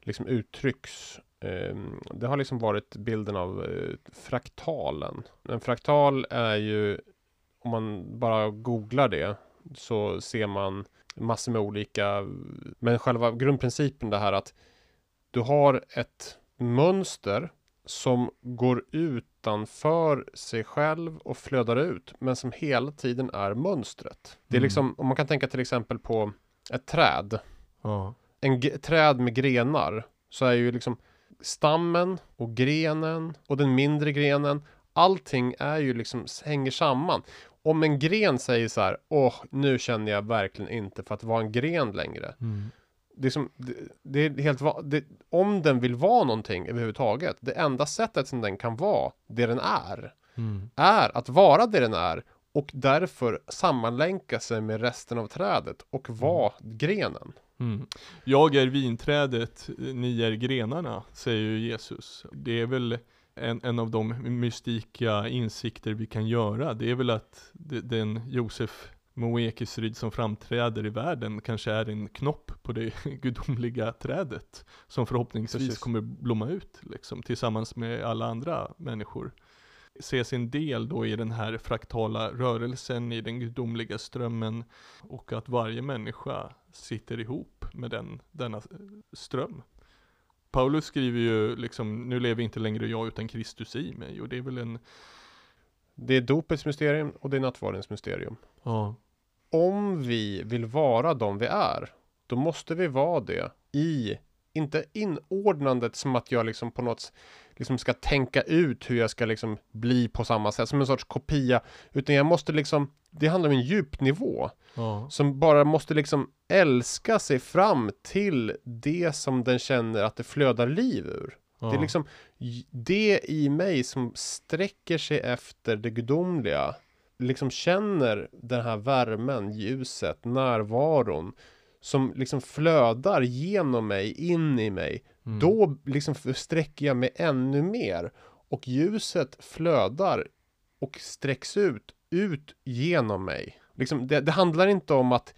A: liksom uttrycks. Ehm, det har liksom varit bilden av eh, fraktalen. En fraktal är ju, om man bara googlar det, så ser man massor med olika, men själva grundprincipen det här att du har ett mönster som går utanför sig själv och flödar ut, men som hela tiden är mönstret. Det är
B: Mm.
A: liksom, om man kan tänka till exempel på ett träd,
B: Ja.
A: en träd med grenar, så är ju liksom stammen och grenen och den mindre grenen, allting är ju liksom, hänger samman. Om en gren säger så här, åh, nu känner jag verkligen inte för att vara en gren längre.
B: Mm.
A: Det är, som, det, det är helt det, Om den vill vara någonting överhuvudtaget, det enda sättet som den kan vara det den är,
B: Mm.
A: är att vara det den är och därför sammanlänka sig med resten av trädet och vara grenen.
B: Mm. Jag är vinträdet, ni är grenarna, säger ju Jesus. Det är väl en, en av de mystika insikter vi kan göra. Det är väl att de- den Josef Moekisryd som framträder i världen kanske är en knopp på det gudomliga trädet. Som förhoppningsvis
A: Precis.
B: kommer blomma ut liksom, tillsammans med alla andra människor. Se sin del då i den här fraktala rörelsen, i den gudomliga strömmen och att varje människa sitter ihop med den, denna ström. Paulus skriver ju liksom, nu lever inte längre jag utan Kristus i mig och det är väl en,
A: Det är dopets mysterium och det är nattvardens mysterium.
B: ja,
A: Om vi vill vara de vi är, då måste vi vara det i, inte inordnandet som att jag liksom på något liksom ska tänka ut hur jag ska liksom bli på samma sätt, som en sorts kopia, utan jag måste liksom, det handlar om en djupnivå
B: ja,
A: som bara måste liksom älska sig fram till det som den känner att det flödar liv ur.
B: ja.
A: Det är liksom det i mig som sträcker sig efter det gudomliga. Liksom känner den här värmen, ljuset, närvaron. Som liksom flödar genom mig, in i mig.
B: Mm.
A: Då liksom sträcker jag mig ännu mer. Och ljuset flödar och sträcks ut, ut genom mig. Liksom, det, det handlar inte om att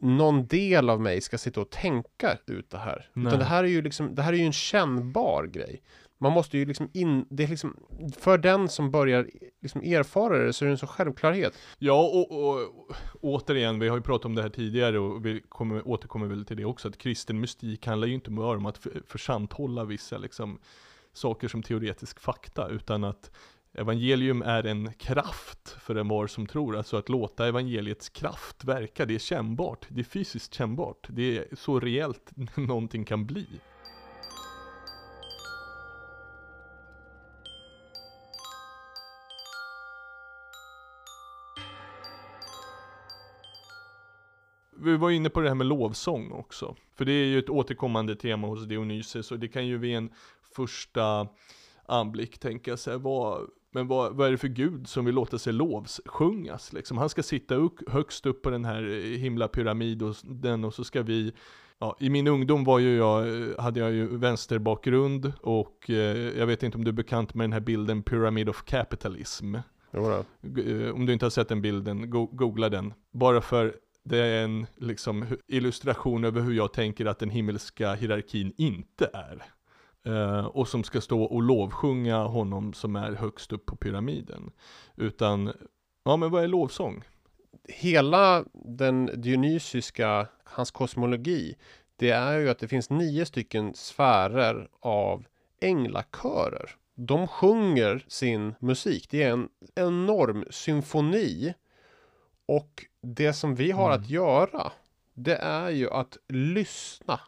A: någon del av mig ska sitta och tänka ut det här.
B: Nej.
A: Utan det här är ju liksom, det här är ju en kännbar grej. Man måste ju liksom in, det är liksom, för den som börjar liksom erfara det så är det en sån självklarhet.
B: Ja, och, och, och återigen, vi har ju pratat om det här tidigare och vi kommer, återkommer väl till det också, att kristen mystik handlar ju inte bara om att för, försanthålla vissa liksom, saker som teoretisk fakta, utan att evangelium är en kraft för en var som tror, alltså att låta evangeliets kraft verka, det är kännbart, det är fysiskt kännbart, det är så reellt någonting kan bli. Vi var inne på det här med lovsång också. För det är ju ett återkommande tema hos Dionysus och det kan ju vid en första anblick tänka sig, vad, men vad, vad är det för gud som vill låta sig lovsjungas liksom? Han ska sitta upp, högst upp på den här himlapyramiden och så ska vi Ja, i min ungdom var ju jag, hade jag ju vänsterbakgrund och eh, jag vet inte om du är bekant med den här bilden Pyramid of Capitalism. Eh, Om du inte har sett den bilden, go- googla den. Bara för det är en liksom, illustration över hur jag tänker att den himmelska hierarkin inte är. Eh, och som ska stå och lovsjunga honom som är högst upp på pyramiden. Utan, ja men vad är lovsång?
A: Hela den dionysiska, hans kosmologi, det är ju att det finns nio stycken sfärer av änglakörer. De sjunger sin musik. Det är en enorm symfoni. Och det som vi har
B: Mm.
A: att göra, det är ju att lyssna.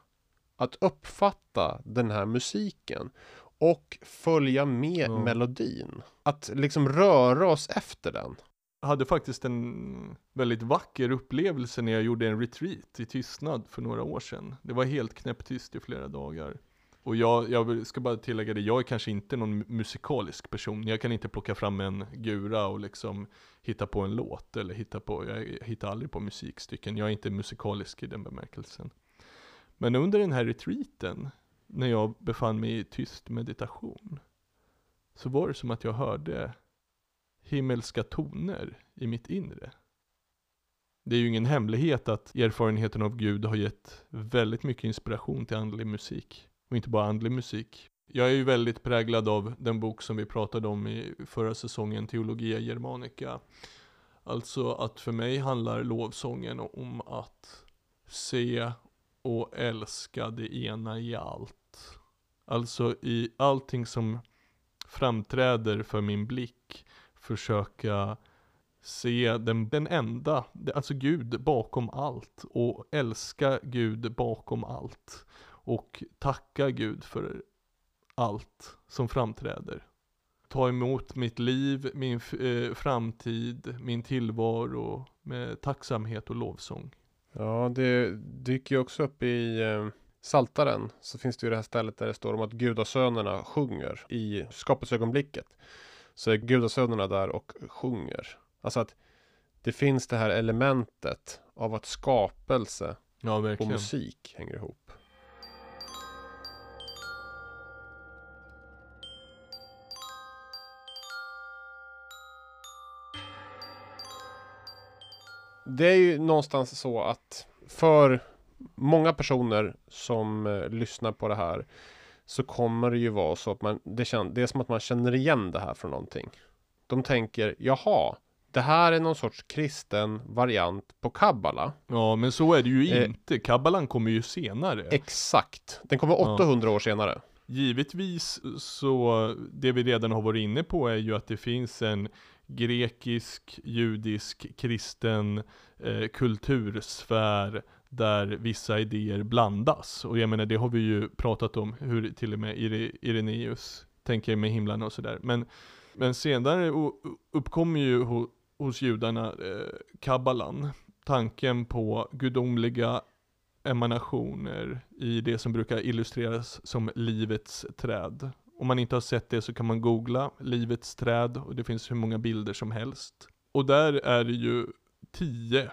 A: Att uppfatta den här musiken. Och följa med
B: Ja.
A: melodin. Att liksom röra oss efter den.
B: Jag hade faktiskt en väldigt vacker upplevelse när jag gjorde en retreat i tystnad för några år sedan. Det var helt knäpptyst i flera dagar. Och jag, jag ska bara tillägga det, jag är kanske inte någon musikalisk person. Jag kan inte plocka fram en gura och liksom hitta på en låt eller hitta på, jag hittar aldrig på musikstycken. Jag är inte musikalisk i den bemärkelsen. Men under den här retreaten, när jag befann mig i tyst meditation, så var det som att jag hörde himmelska toner i mitt inre. Det är ju ingen hemlighet att erfarenheten av Gud har gett väldigt mycket inspiration till andlig musik. Och inte bara andlig musik. Jag är ju väldigt präglad av den bok som vi pratade om i förra säsongen, Teologia Germanica. Alltså att för mig handlar lovsången om att se och älska det ena i allt. Alltså i allting som framträder för min blick försöka se den, den enda, alltså Gud bakom allt och älska Gud bakom allt och tacka Gud för allt som framträder. Ta emot mitt liv, min eh, framtid, min tillvaro med tacksamhet och lovsång.
A: Ja, det dyker ju också upp i eh, Saltaren så finns det ju det här stället där det står om att gudasönerna sjunger i skapelseögonblicket. Så är gudasönerna där och sjunger. Alltså att det finns det här elementet av att skapelse
B: Ja,
A: och musik hänger ihop. Det är ju någonstans så att för många personer som eh, lyssnar på det här så kommer det ju vara så att man, det, kän, det är som att man känner igen det här från någonting. De tänker, jaha, det här är någon sorts kristen variant på kabbala.
B: Ja, men så är det ju
A: Eh.
B: inte. Kabbalan kommer ju senare.
A: Exakt. Den kommer
B: Ja.
A: 800 år senare.
B: Givetvis så, det vi redan har varit inne på är ju att det finns en grekisk, judisk, kristen eh, kultursfär där vissa idéer blandas. Och jag menar, det har vi ju pratat om, hur till och med Ire- tänker med himlarna och sådär. Men, men senare uppkommer ju ho, hos judarna eh, kabbalan, tanken på gudomliga emanationer i det som brukar illustreras som livets träd. Om man inte har sett det så kan man googla livets träd och det finns hur många bilder som helst. Och där är det ju tio,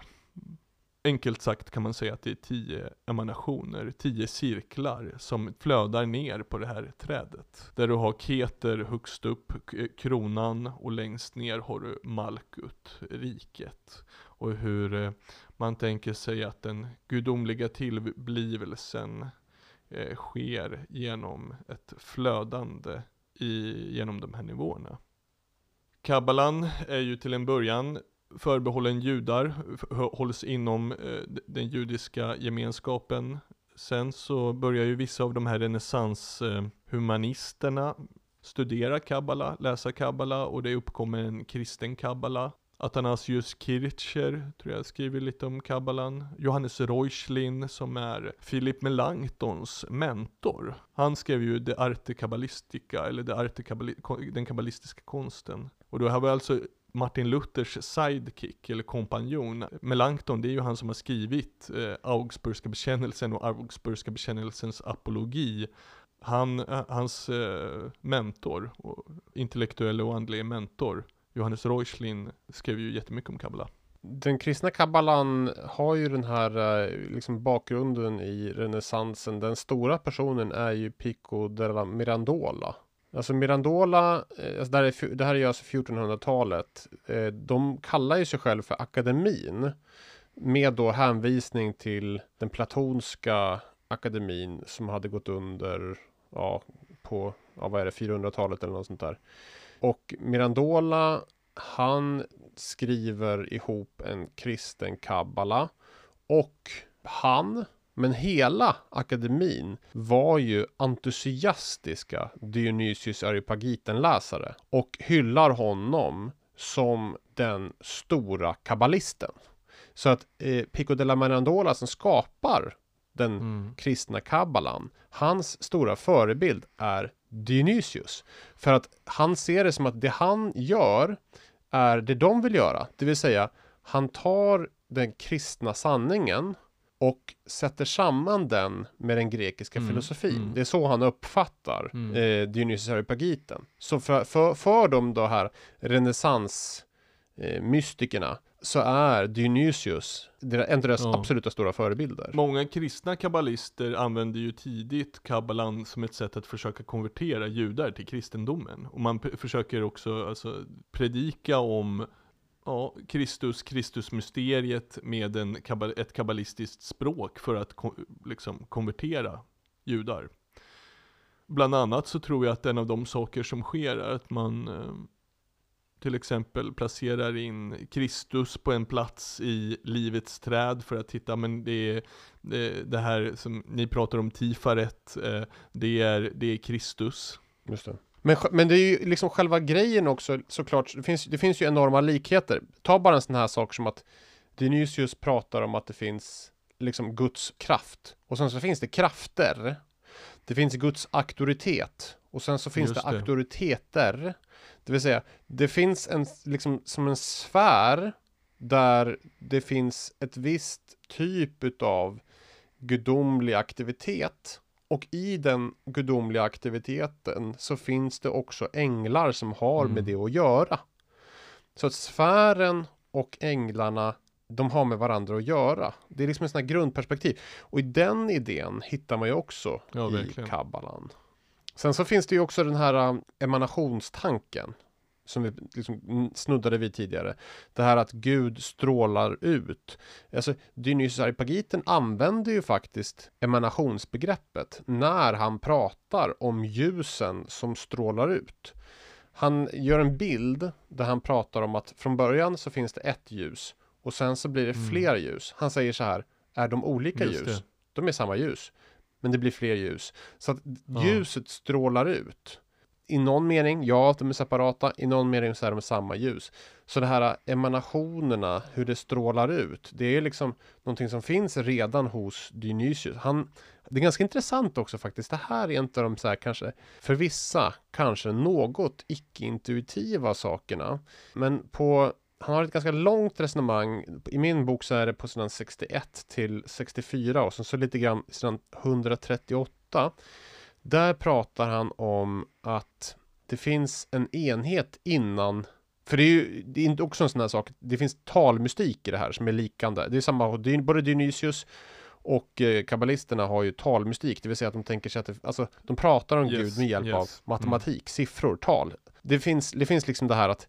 B: enkelt sagt kan man säga att det är tio emanationer, tio cirklar som flödar ner på det här trädet. Där du har Keter högst upp, kronan och längst ner har du Malkut, riket. och hur eh, man tänker sig att den gudomliga tillblivelsen eh, sker genom ett flödande i, genom de här nivåerna. Kabbalan är ju till en början förbehållen judar, hålls inom eh, den judiska gemenskapen. Sen så börjar ju vissa av de här renässanshumanisterna studera kabbala, läsa kabbala och det uppkommer en kristen kabbala. Athanasius Kircher, tror jag skriver lite om kabbalan. Johannes Reuchlin som är Philip Melanchtons mentor. Han skrev ju De Arte Kabbalistica, eller De Arte Kabbali den kabbalistiska konsten. Och då har vi alltså Martin Luthers sidekick eller kompanjon. Melanchthon, det är ju han som har skrivit eh, Augsburgska bekännelsen och Augsburgska bekännelsens apologi. Han, eh, hans eh, mentor, och intellektuell och andlig mentor, Johannes Reuchlin, skrev ju jättemycket om kabbala.
A: Den kristna kabbalan har ju den här eh, liksom bakgrunden i renässansen. Den stora personen är ju Pico della Mirandola. Alltså Mirandola, eh, alltså det, här är, det här är ju alltså 1400-talet. Eh, de kallar ju sig själv för akademin. Med då hänvisning till den platonska akademin som hade gått under ja, på, ja, vad är det, 400-talet eller något sånt där. Och Mirandola, han skriver ihop en kristen kabbala. Och han men hela akademin var ju entusiastiska Dionysius Areopagiten-läsare och hyllar honom som den stora kabbalisten. Så att eh, Pico della Mirandola som skapar den mm. kristna kabbalan, hans stora förebild är Dionysius. För att han ser det som att det han gör är det de vill göra, det vill säga han tar den kristna sanningen och sätter samman den med den grekiska mm, filosofin. Mm. Det är så han uppfattar mm. eh, Dionysius Areopagiten. Så för, för, för de då här renässans eh, mystikerna så är Dionysius en av deras ja. absoluta stora förebilder.
B: Många kristna kabbalister använder ju tidigt kabbalan som ett sätt att försöka konvertera judar till kristendomen. Och man försöker också alltså, predika om ja, Kristus, Kristusmysteriet med en, ett kabbalistiskt språk för att liksom konvertera judar. Bland annat så tror jag att en av de saker som sker är att man eh, till exempel placerar in Kristus på en plats i livets träd för att titta, men det är det, det här som ni pratar om, Tifaret, eh, det, är, det är Kristus.
A: Just det. Men, men det är ju liksom själva grejen också såklart. Det finns, det finns ju enorma likheter. Ta bara en sån här sak som att Dionysius pratar om att det finns liksom Guds kraft. Och sen så finns det krafter. Det finns Guds auktoritet. Och sen så finns det, det auktoriteter. Det vill säga, det finns en, liksom som en sfär där det finns ett visst typ utav gudomlig aktivitet och i den gudomliga aktiviteten så finns det också änglar som har mm. med det att göra. Så att sfären och änglarna de har med varandra att göra. Det är liksom en sån här grundperspektiv. Och i den idén hittar man ju också ja, i kabbalan. Sen så finns det ju också den här um, emanationstanken som vi liksom snuddade vid tidigare. Det här att Gud strålar ut. Alltså Areopagiten använder ju faktiskt emanationsbegreppet när han pratar om ljusen som strålar ut. Han gör en bild där han pratar om att från början så finns det ett ljus och sen så blir det mm. fler ljus. Han säger så här, är de olika Just ljus? Det. De är samma ljus, men det blir fler ljus. Så att ja. ljuset strålar ut i någon mening, ja, de är separata. I någon mening så är de samma ljus. Så det här emanationerna, hur det strålar ut, det är liksom någonting som finns redan hos Dionysius. Han, det är ganska intressant också faktiskt. Det här är inte de så här kanske, för vissa, kanske något icke-intuitiva sakerna. Men på han har ett ganska långt resonemang. I min bok så är det på sidan 61 till 64 och sen så lite grann sidan 138 där pratar han om att det finns en enhet innan för det är ju det är också en sån här sak. Det finns talmystik i det här som är likande. Det är samma, både Dionysius och eh, kabbalisterna har ju talmystik, det vill säga att de tänker sig att det, alltså, de pratar om yes, Gud med hjälp yes. av matematik, mm. siffror, tal. Det finns, det finns liksom det här att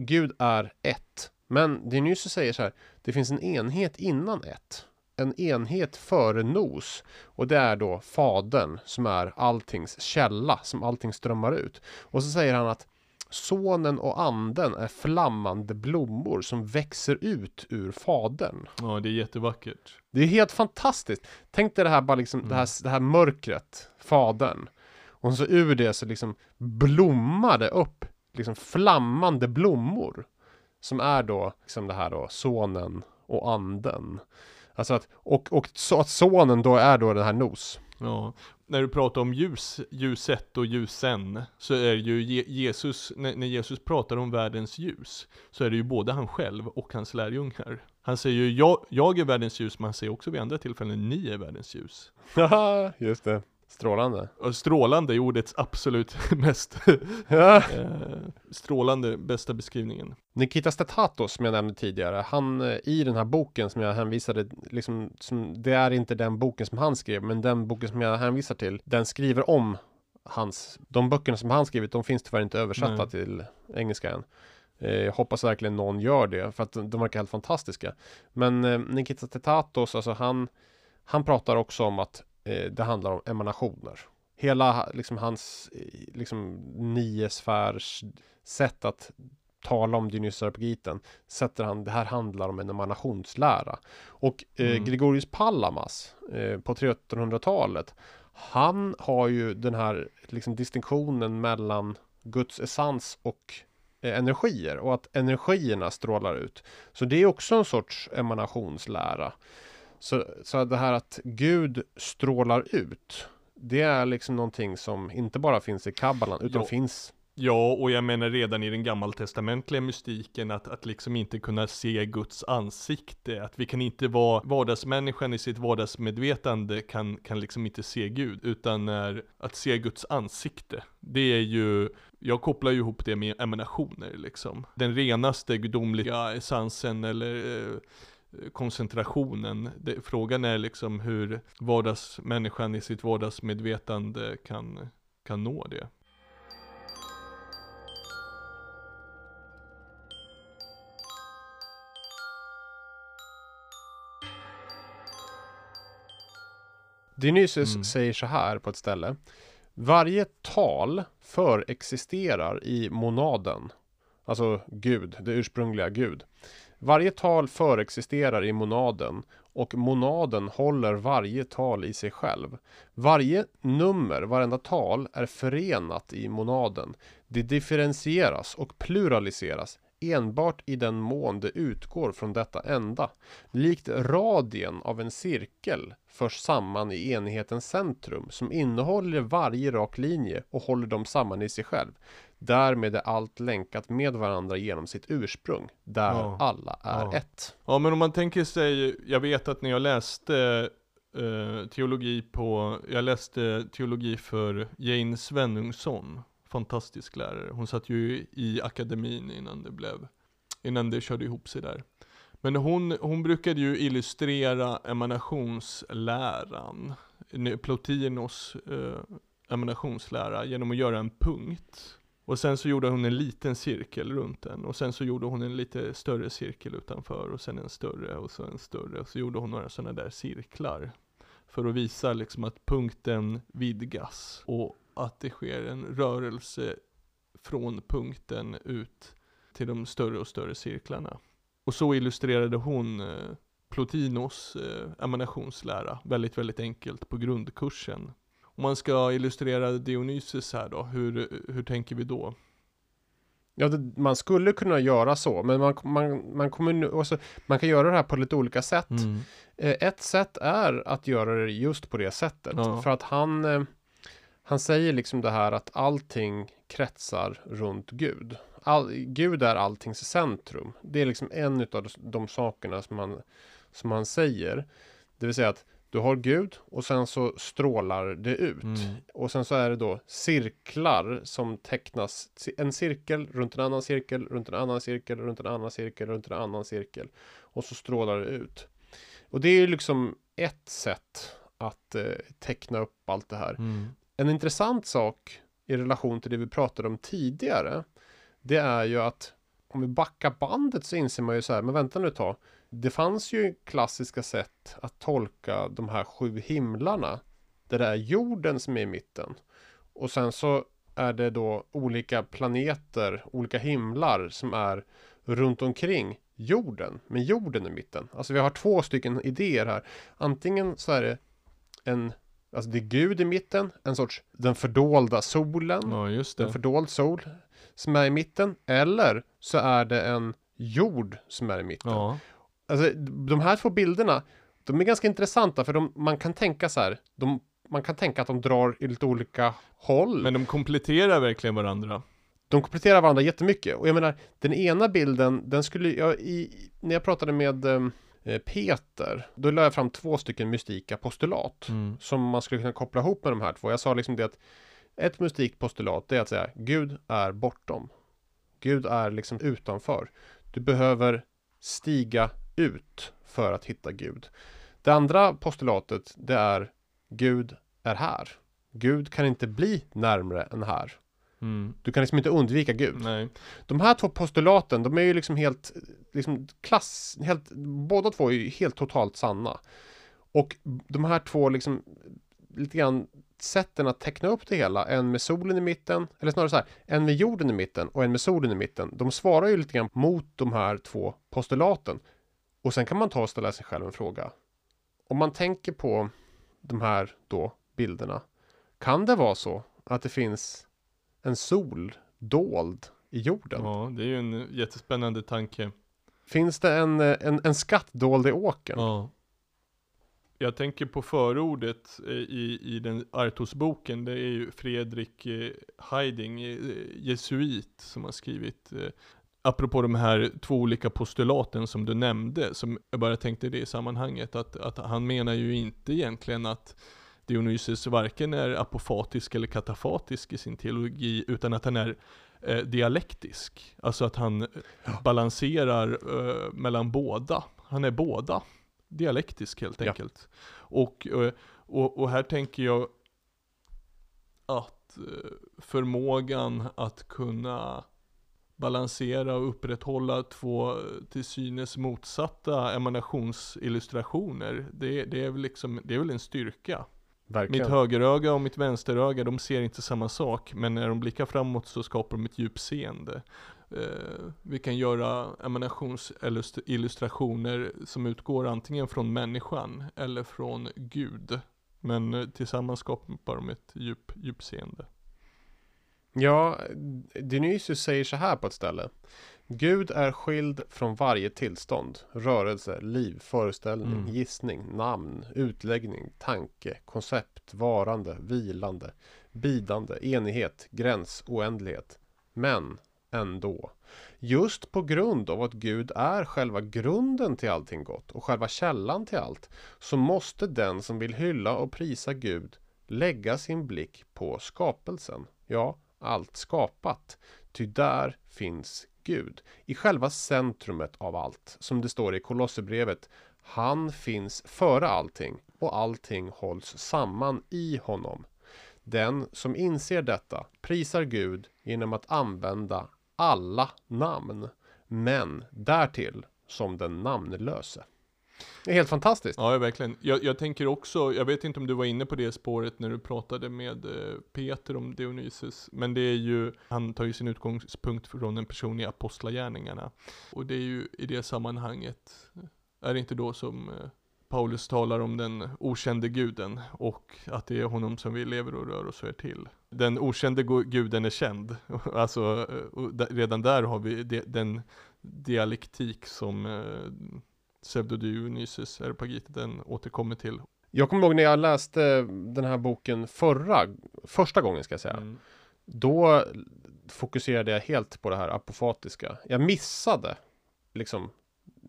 A: Gud är ett Men Dionysius säger så här, det finns en enhet innan ett. En enhet före nos. Och det är då fadern som är alltings källa, som allting strömmar ut. Och så säger han att Sonen och anden är flammande blommor som växer ut ur fadern.
B: Ja, det är jättevackert.
A: Det är helt fantastiskt. Tänk dig det här bara liksom, mm. det, här, det här mörkret, fadern. Och så ur det så liksom blommar det upp liksom flammande blommor. Som är då liksom det här då, sonen och anden. Alltså att, och, och så att sonen då är då den här nos.
B: Ja, när du pratar om ljus, ljuset och ljusen, så är ju Jesus, när Jesus pratar om världens ljus, så är det ju både han själv och hans lärjungar. Han säger ju, jag, jag är världens ljus, men han säger också vid andra tillfällen, ni är världens ljus.
A: Haha, just det. Strålande.
B: Strålande är ordets absolut mest eh, strålande, bästa beskrivningen.
A: Nikita Stetatos som jag nämnde tidigare, han eh, i den här boken som jag hänvisade, liksom, som, det är inte den boken som han skrev, men den boken som jag hänvisar till, den skriver om hans, de böckerna som han skrivit, de finns tyvärr inte översatta Nej. till engelska än. Eh, jag hoppas verkligen någon gör det, för att de verkar helt fantastiska. Men Nikita Stetatos, alltså han, han pratar också om att eh, det handlar om emanationer. Hela liksom hans liksom nio sfärs sätt att tala om Dionysiarpagiten sätter han, det här handlar om en emanationslära. Och eh, mm. Gregorius Palamas eh, på 1300-talet han har ju den här liksom distinktionen mellan Guds essens och eh, energier och att energierna strålar ut. Så det är också en sorts emanationslära. Så, så det här att Gud strålar ut, det är liksom någonting som inte bara finns i kabbalan, utan jo. finns
B: Ja, och jag menar redan i den gammaltestamentliga mystiken att, att liksom inte kunna se Guds ansikte, att vi kan inte vara, vardagsmänniskan i sitt vardagsmedvetande kan, kan liksom inte se Gud, utan är att se Guds ansikte, det är ju, jag kopplar ju ihop det med emanationer liksom. Den renaste gudomliga essensen eller eh, koncentrationen. Det, frågan är liksom hur vardagsmänniskan i sitt vardagsmedvetande kan, kan nå det.
A: Dionysius mm. säger så här på ett ställe. Varje tal förexisterar i monaden. Alltså Gud, det ursprungliga Gud. Varje tal förexisterar i monaden och monaden håller varje tal i sig själv. Varje nummer, varenda tal är förenat i monaden. Det differentieras och pluraliseras enbart i den mån det utgår från detta enda. Likt radien av en cirkel förs samman i enhetens centrum som innehåller varje rak linje och håller dem samman i sig själv. Därmed är allt länkat med varandra genom sitt ursprung, där ja. alla är
B: ja.
A: ett.
B: Ja, men om man tänker sig, jag vet att när jag läste eh, teologi på, jag läste teologi för Jane Svenungsson, fantastisk lärare. Hon satt ju i akademin innan det blev, innan det körde ihop sig där. Men hon, hon brukade ju illustrera emanationsläran, Plotinos eh, emanationslära, genom att göra en punkt. Och sen så gjorde hon en liten cirkel runt den och sen så gjorde hon en lite större cirkel utanför och sen en större och så en större och så gjorde hon några sådana där cirklar. För att visa liksom att punkten vidgas och att det sker en rörelse från punkten ut till de större och större cirklarna. Och så illustrerade hon eh, Plotinos eh, emanationslära väldigt, väldigt enkelt på grundkursen om man ska illustrera Dionysus här då, hur, hur tänker vi då?
A: Ja, det, man skulle kunna göra så, men man, man, man, kommer nu, också, man kan göra det här på lite olika sätt. Mm. Eh, ett sätt är att göra det just på det sättet, ja. för att han, eh, han säger liksom det här att allting kretsar runt Gud. All, Gud är alltings centrum. Det är liksom en av de sakerna som man, som han säger. Det vill säga att du har Gud och sen så strålar det ut. Mm. Och sen så är det då cirklar som tecknas. En cirkel runt en annan cirkel, runt en annan cirkel, runt en annan cirkel, runt en annan cirkel. Och så strålar det ut. Och det är liksom ett sätt att eh, teckna upp allt det här. Mm. En intressant sak i relation till det vi pratade om tidigare. Det är ju att om vi backar bandet så inser man ju så här, men vänta nu ett tag. Det fanns ju klassiska sätt att tolka de här sju himlarna. Där det är jorden som är i mitten. Och sen så är det då olika planeter, olika himlar som är runt omkring jorden. Med jorden i mitten. Alltså vi har två stycken idéer här. Antingen så är det en Alltså det är Gud i mitten, en sorts den fördolda solen.
B: Ja.
A: En fördold sol som är i mitten. Eller så är det en jord som är i mitten.
B: Ja.
A: Alltså de här två bilderna, de är ganska intressanta för de, man kan tänka så här. De, man kan tänka att de drar i lite olika håll.
B: Men de kompletterar verkligen varandra.
A: De kompletterar varandra jättemycket. Och jag menar, den ena bilden, den skulle jag i, när jag pratade med eh, Peter, då la jag fram två stycken mystika postulat.
B: Mm.
A: Som man skulle kunna koppla ihop med de här två. Jag sa liksom det att ett mystikt postulat, det är att säga Gud är bortom. Gud är liksom utanför. Du behöver stiga ut för att hitta Gud. Det andra postulatet, det är Gud är här. Gud kan inte bli närmre än här.
B: Mm.
A: Du kan liksom inte undvika Gud.
B: Nej.
A: De här två postulaten, de är ju liksom helt, liksom klass, helt, båda två är ju helt totalt sanna. Och de här två liksom, lite grann sätten att teckna upp det hela, en med solen i mitten, eller snarare så här, en med jorden i mitten och en med solen i mitten. De svarar ju lite grann mot de här två postulaten. Och sen kan man ta och ställa sig själv en fråga. Om man tänker på de här då bilderna, kan det vara så att det finns en sol dold i jorden?
B: Ja, det är ju en jättespännande tanke.
A: Finns det en, en, en skatt dold i åkern?
B: Ja. Jag tänker på förordet eh, i, i den Artos-boken. Det är ju Fredrik eh, Heiding, eh, jesuit, som har skrivit Apropå de här två olika postulaten som du nämnde, som jag bara tänkte det i sammanhanget, att, att han menar ju inte egentligen att Dionysius varken är apofatisk eller katafatisk i sin teologi, utan att han är eh, dialektisk. Alltså att han balanserar eh, mellan båda. Han är båda. Dialektisk helt
A: Ja.
B: enkelt. Och, eh, och, och här tänker jag att eh, förmågan att kunna balansera och upprätthålla två till synes motsatta emanationsillustrationer, det, det, är väl liksom, det är väl en styrka.
A: Verkligen.
B: Mitt högeröga och mitt vänsteröga, de ser inte samma sak, men när de blickar framåt så skapar de ett djupseende. Eh, vi kan göra emanationsillustrationer som utgår antingen från människan eller från Gud. Men eh, tillsammans skapar de ett djup, djupseende.
A: Ja, Dionysius säger så här på ett ställe. Gud är skild från varje tillstånd, rörelse, liv, föreställning,
B: Mm.
A: gissning, namn, utläggning, tanke, koncept, varande, vilande, bidande, enighet, gräns, oändlighet. Men ändå. Just på grund av att Gud är själva grunden till allting gott och själva källan till allt, så måste den som vill hylla och prisa Gud lägga sin blick på skapelsen. Ja, allt skapat. Ty där finns Gud. I själva centrumet av allt. Som det står i Kolosserbrevet. Han finns före allting och allting hålls samman i honom. Den som inser detta prisar Gud genom att använda alla namn. Men därtill som den namnlöse. Det är helt fantastiskt.
B: Ja, verkligen. Jag, jag tänker också, jag vet inte om du var inne på det spåret när du pratade med eh, Peter om Dionysus, men det är ju, han tar ju sin utgångspunkt från en person i Apostlagärningarna. Och det är ju i det sammanhanget, är det inte då som eh, Paulus talar om den okände guden och att det är honom som vi lever och rör oss och är till. Den okände guden är känd. Alltså, eh, redan där har vi de, den dialektik som Pseudo-Dionysus Areopagite den återkommer till.
A: Jag kommer ihåg när jag läste den här boken förra, första gången ska jag säga.
B: Mm.
A: Då fokuserade jag helt på det här apofatiska. Jag missade liksom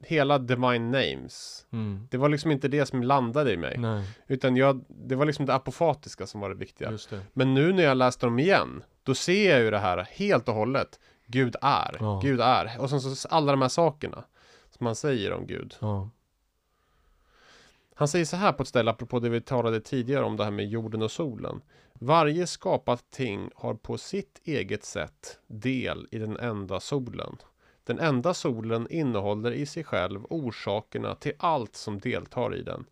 A: hela divine names.
B: Mm.
A: Det var liksom inte det som landade i mig.
B: Nej,
A: Utan jag, det var liksom det apofatiska som var det viktiga.
B: det.
A: Men nu när jag läste dem igen, då ser jag ju det här helt och hållet. Gud är,
B: Ja.
A: Gud är. Och sen så alla de här sakerna man säger om Gud.
B: Ja.
A: Han säger så här på ett ställe, apropå det vi talade tidigare om det här med jorden och solen. Varje skapat ting har på sitt eget sätt del i den enda solen. Den enda solen innehåller i sig själv orsakerna till allt som deltar i den.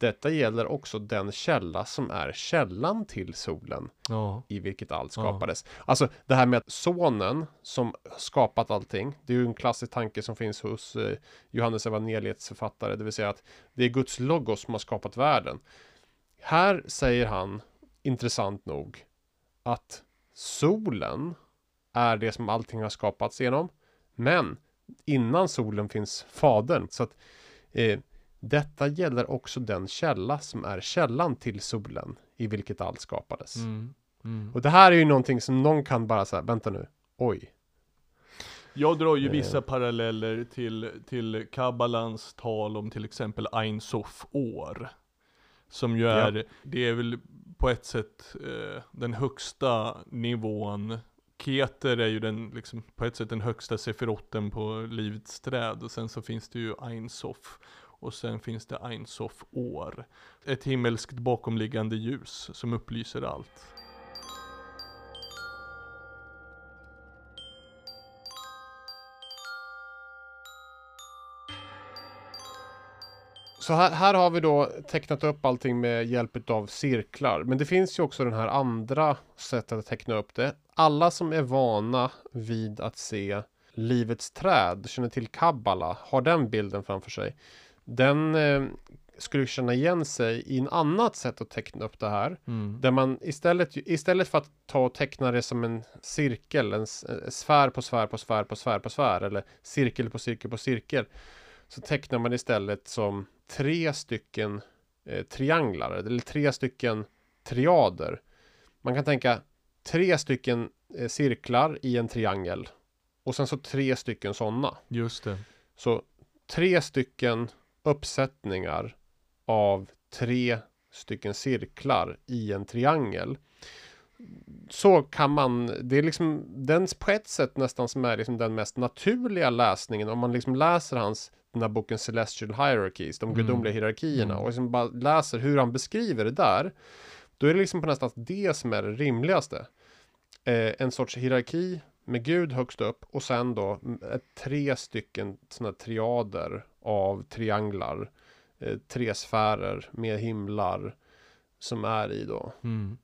A: Detta gäller också den källa som är källan till solen
B: Ja.
A: i vilket allt skapades. Alltså det här med att sonen som skapat allting. Det är ju en klassisk tanke som finns hos eh, Johannes evangeliets författare. Det vill säga att det är Guds logos som har skapat världen. Här säger han, intressant nog, att solen är det som allting har skapats genom. Men innan solen finns fadern. Så att eh, detta gäller också den källa som är källan till solen i vilket allt skapades.
B: Mm. Mm.
A: Och det här är ju någonting som någon kan bara säga, vänta nu, oj.
B: Jag drar ju
A: Eh.
B: vissa paralleller till, till Kabbalans tal om till exempel Ein Sof år. Som ju är, det är väl på ett sätt eh, den högsta nivån. Keter är ju den, liksom, på ett sätt den högsta sefirotten på livets träd. Och sen så finns det ju Ein Sof. Och sen finns det Einsof år. Ett himmelskt bakomliggande ljus som upplyser allt.
A: Så här, här har vi då tecknat upp allting med hjälp av cirklar. Men det finns ju också den här andra sättet att teckna upp det. Alla som är vana vid att se livets träd, känner till kabbala, har den bilden framför sig. Den eh, skulle känna igen sig i en annat sätt att teckna upp det här.
B: Mm.
A: Där man istället, istället för att ta och teckna det som en cirkel, en en sfär på sfär på sfär på sfär på sfär eller cirkel på cirkel på cirkel. Så tecknar man istället som tre stycken eh, trianglar eller tre stycken triader. Man kan tänka tre stycken eh, cirklar i en triangel. Och sen så tre stycken sådana.
B: Just det.
A: Så tre stycken uppsättningar av tre stycken cirklar i en triangel. Så kan man, det är liksom den på ett sätt nästan som är liksom den mest naturliga läsningen. Om man liksom läser hans, den här boken Celestial Hierarchies, de
B: Mm.
A: gudomliga hierarkierna
B: Mm.
A: och liksom bara läser hur han beskriver det där. Då är det liksom på nästan det som är det rimligaste. Eh, en sorts hierarki med Gud högst upp och sen då tre stycken sådana triader av trianglar. Eh, tre sfärer med himlar som är i då.
B: Mm.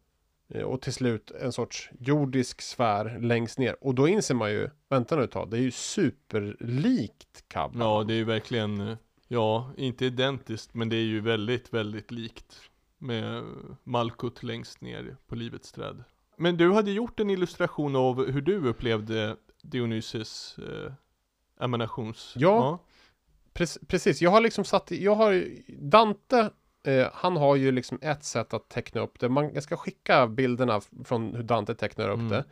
A: Eh, och till slut en sorts jordisk sfär längst ner. Och då inser man ju, vänta nu ett tag, det är ju superlikt Kabbala.
B: Ja, det är ju verkligen, ja, inte identiskt, men det är ju väldigt, väldigt likt med Malkut längst ner på livets träd. Men du hade gjort en illustration av hur du upplevde Dionysus eh, emanations...
A: Ja. Prec- precis, jag har liksom satt, jag har Dante, eh, han har ju liksom ett sätt att teckna upp det. Man, jag ska skicka bilderna från hur Dante tecknar upp
B: Mm.
A: det.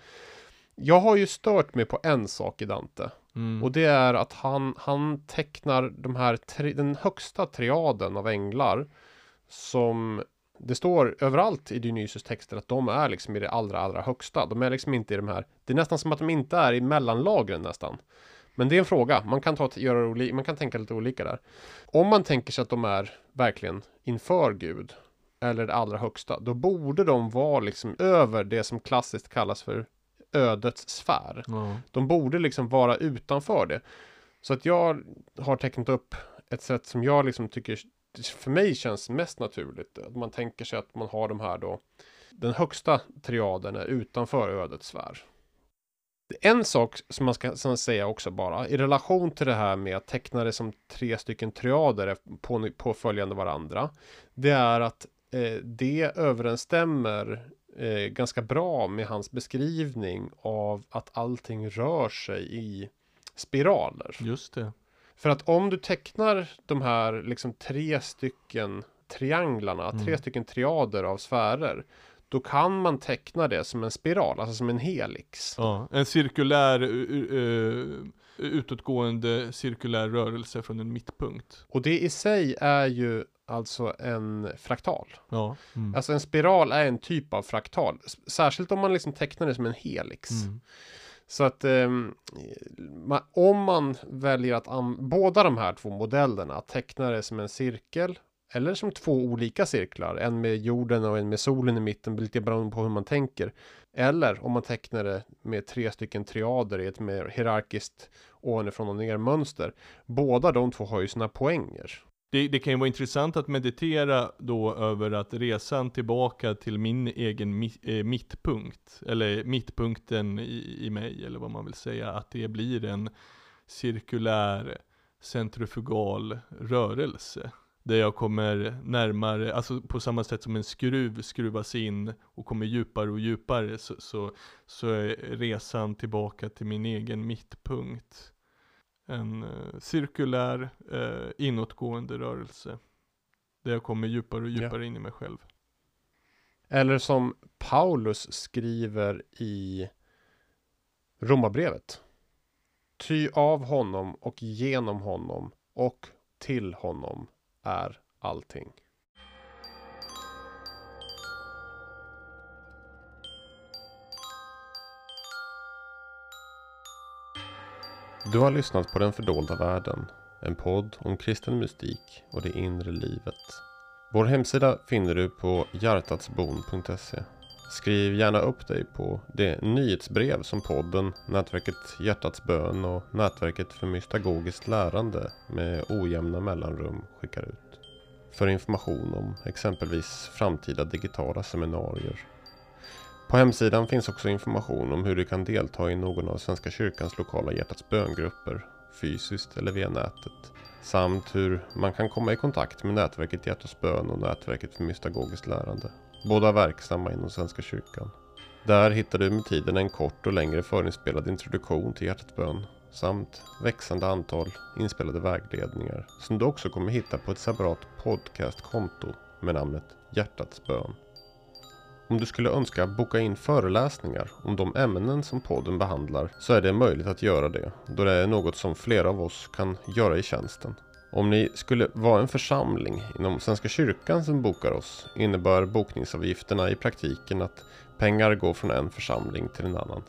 A: Jag har ju stört mig på en sak i Dante.
B: Mm.
A: Och det är att han, han tecknar de här tri, den högsta triaden av änglar. Som det står överallt i Dionysus texter att de är liksom i det allra, allra högsta. De är liksom inte i de här. Det är nästan som att de inte är i mellanlagren nästan. Men det är en fråga. Man kan, ta, göra man kan tänka lite olika där. Om man tänker sig att de är verkligen inför Gud. Eller det allra högsta. Då borde de vara liksom över det som klassiskt kallas för ödets sfär.
B: ja.
A: De borde liksom vara utanför det. Så att jag har tecknat upp ett sätt som jag liksom tycker för mig känns mest naturligt. Att man tänker sig att man har de här då. Den högsta triaden är utanför ödets sfär. En sak som man ska som säga också bara i relation till det här med att teckna det som tre stycken triader på, påföljande varandra. Det är att eh, det överensstämmer eh, ganska bra med hans beskrivning av att allting rör sig i spiraler.
B: Just det.
A: För att om du tecknar de här liksom tre stycken trianglarna,
B: Mm.
A: tre stycken triader av sfärer, då kan man teckna det som en spiral, alltså som en helix.
B: Ja, en cirkulär, uh, utåtgående cirkulär rörelse från en mittpunkt.
A: Och det i sig är ju alltså en fraktal.
B: Ja. Mm.
A: Alltså en spiral är en typ av fraktal. Särskilt om man liksom tecknar det som en helix.
B: Mm.
A: Så att eh, om man väljer att båda de här två modellerna, att teckna det som en cirkel eller som två olika cirklar. En med jorden och en med solen i mitten, lite beroende på hur man tänker. Eller om man tecknar det med tre stycken triader i ett mer hierarkiskt ovanifrån och ner mönster. Båda de två har ju sina poänger.
B: Det, det, kan ju vara intressant att meditera då över att resan tillbaka till min egen eh, mittpunkt, eller mittpunkten i, i mig, eller vad man vill säga, att det blir en cirkulär centrifugal rörelse. Där jag kommer närmare, alltså på samma sätt som en skruv skruvas in och kommer djupare och djupare så, så, så är resan tillbaka till min egen mittpunkt en eh, cirkulär eh, inåtgående rörelse. Där jag kommer djupare och djupare ja. in i mig själv.
A: Eller som Paulus skriver i Romarbrevet. Ty av honom och genom honom och till honom är allting. Du har lyssnat på Den fördolda världen. En podd om kristen mystik och det inre livet. Vår hemsida finner du på hjärtatsbon.se. Skriv gärna upp dig på det nyhetsbrev som podden, nätverket Hjärtats bön och nätverket för mystagogiskt lärande med ojämna mellanrum skickar ut. För information om exempelvis framtida digitala seminarier. På hemsidan finns också information om hur du kan delta i någon av Svenska kyrkans lokala Hjärtats böngrupper, fysiskt eller via nätet. Samt hur man kan komma i kontakt med nätverket Hjärtats bön och nätverket för mystagogiskt lärande. Båda verksamma inom Svenska kyrkan. Där hittar du med tiden en kort och längre förinspelad introduktion till hjärtats bön samt växande antal inspelade vägledningar som du också kommer hitta på ett separat podcastkonto med namnet Hjärtats bön. Om du skulle önska boka in föreläsningar om de ämnen som podden behandlar så är det möjligt att göra det då det är något som flera av oss kan göra i tjänsten. Om ni skulle vara en församling inom Svenska kyrkan som bokar oss innebär bokningsavgifterna i praktiken att pengar går från en församling till en annan.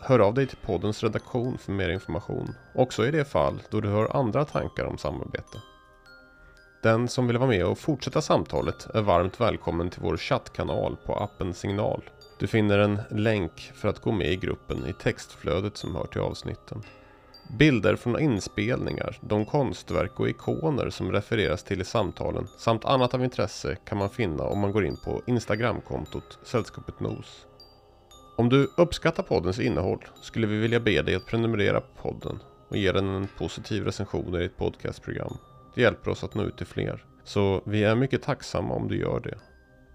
A: Hör av dig till poddens redaktion för mer information, också i det fall då du har andra tankar om samarbete. Den som vill vara med och fortsätta samtalet är varmt välkommen till vår chattkanal på appen Signal. Du finner en länk för att gå med i gruppen i textflödet som hör till avsnitten. Bilder från inspelningar, de konstverk och ikoner som refereras till i samtalen samt annat av intresse kan man finna om man går in på Instagramkontot Sällskapet Nos. Om du uppskattar poddens innehåll skulle vi vilja be dig att prenumerera på podden och ge den en positiv recension i ditt podcastprogram. Det hjälper oss att nå ut till fler. Så vi är mycket tacksamma om du gör det.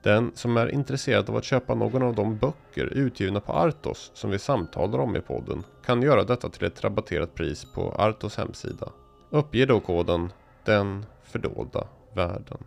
A: Den som är intresserad av att köpa någon av de böcker utgivna på Artos som vi samtalar om i podden kan göra detta till ett rabatterat pris på Artos hemsida. Uppge då koden Den fördolda världen.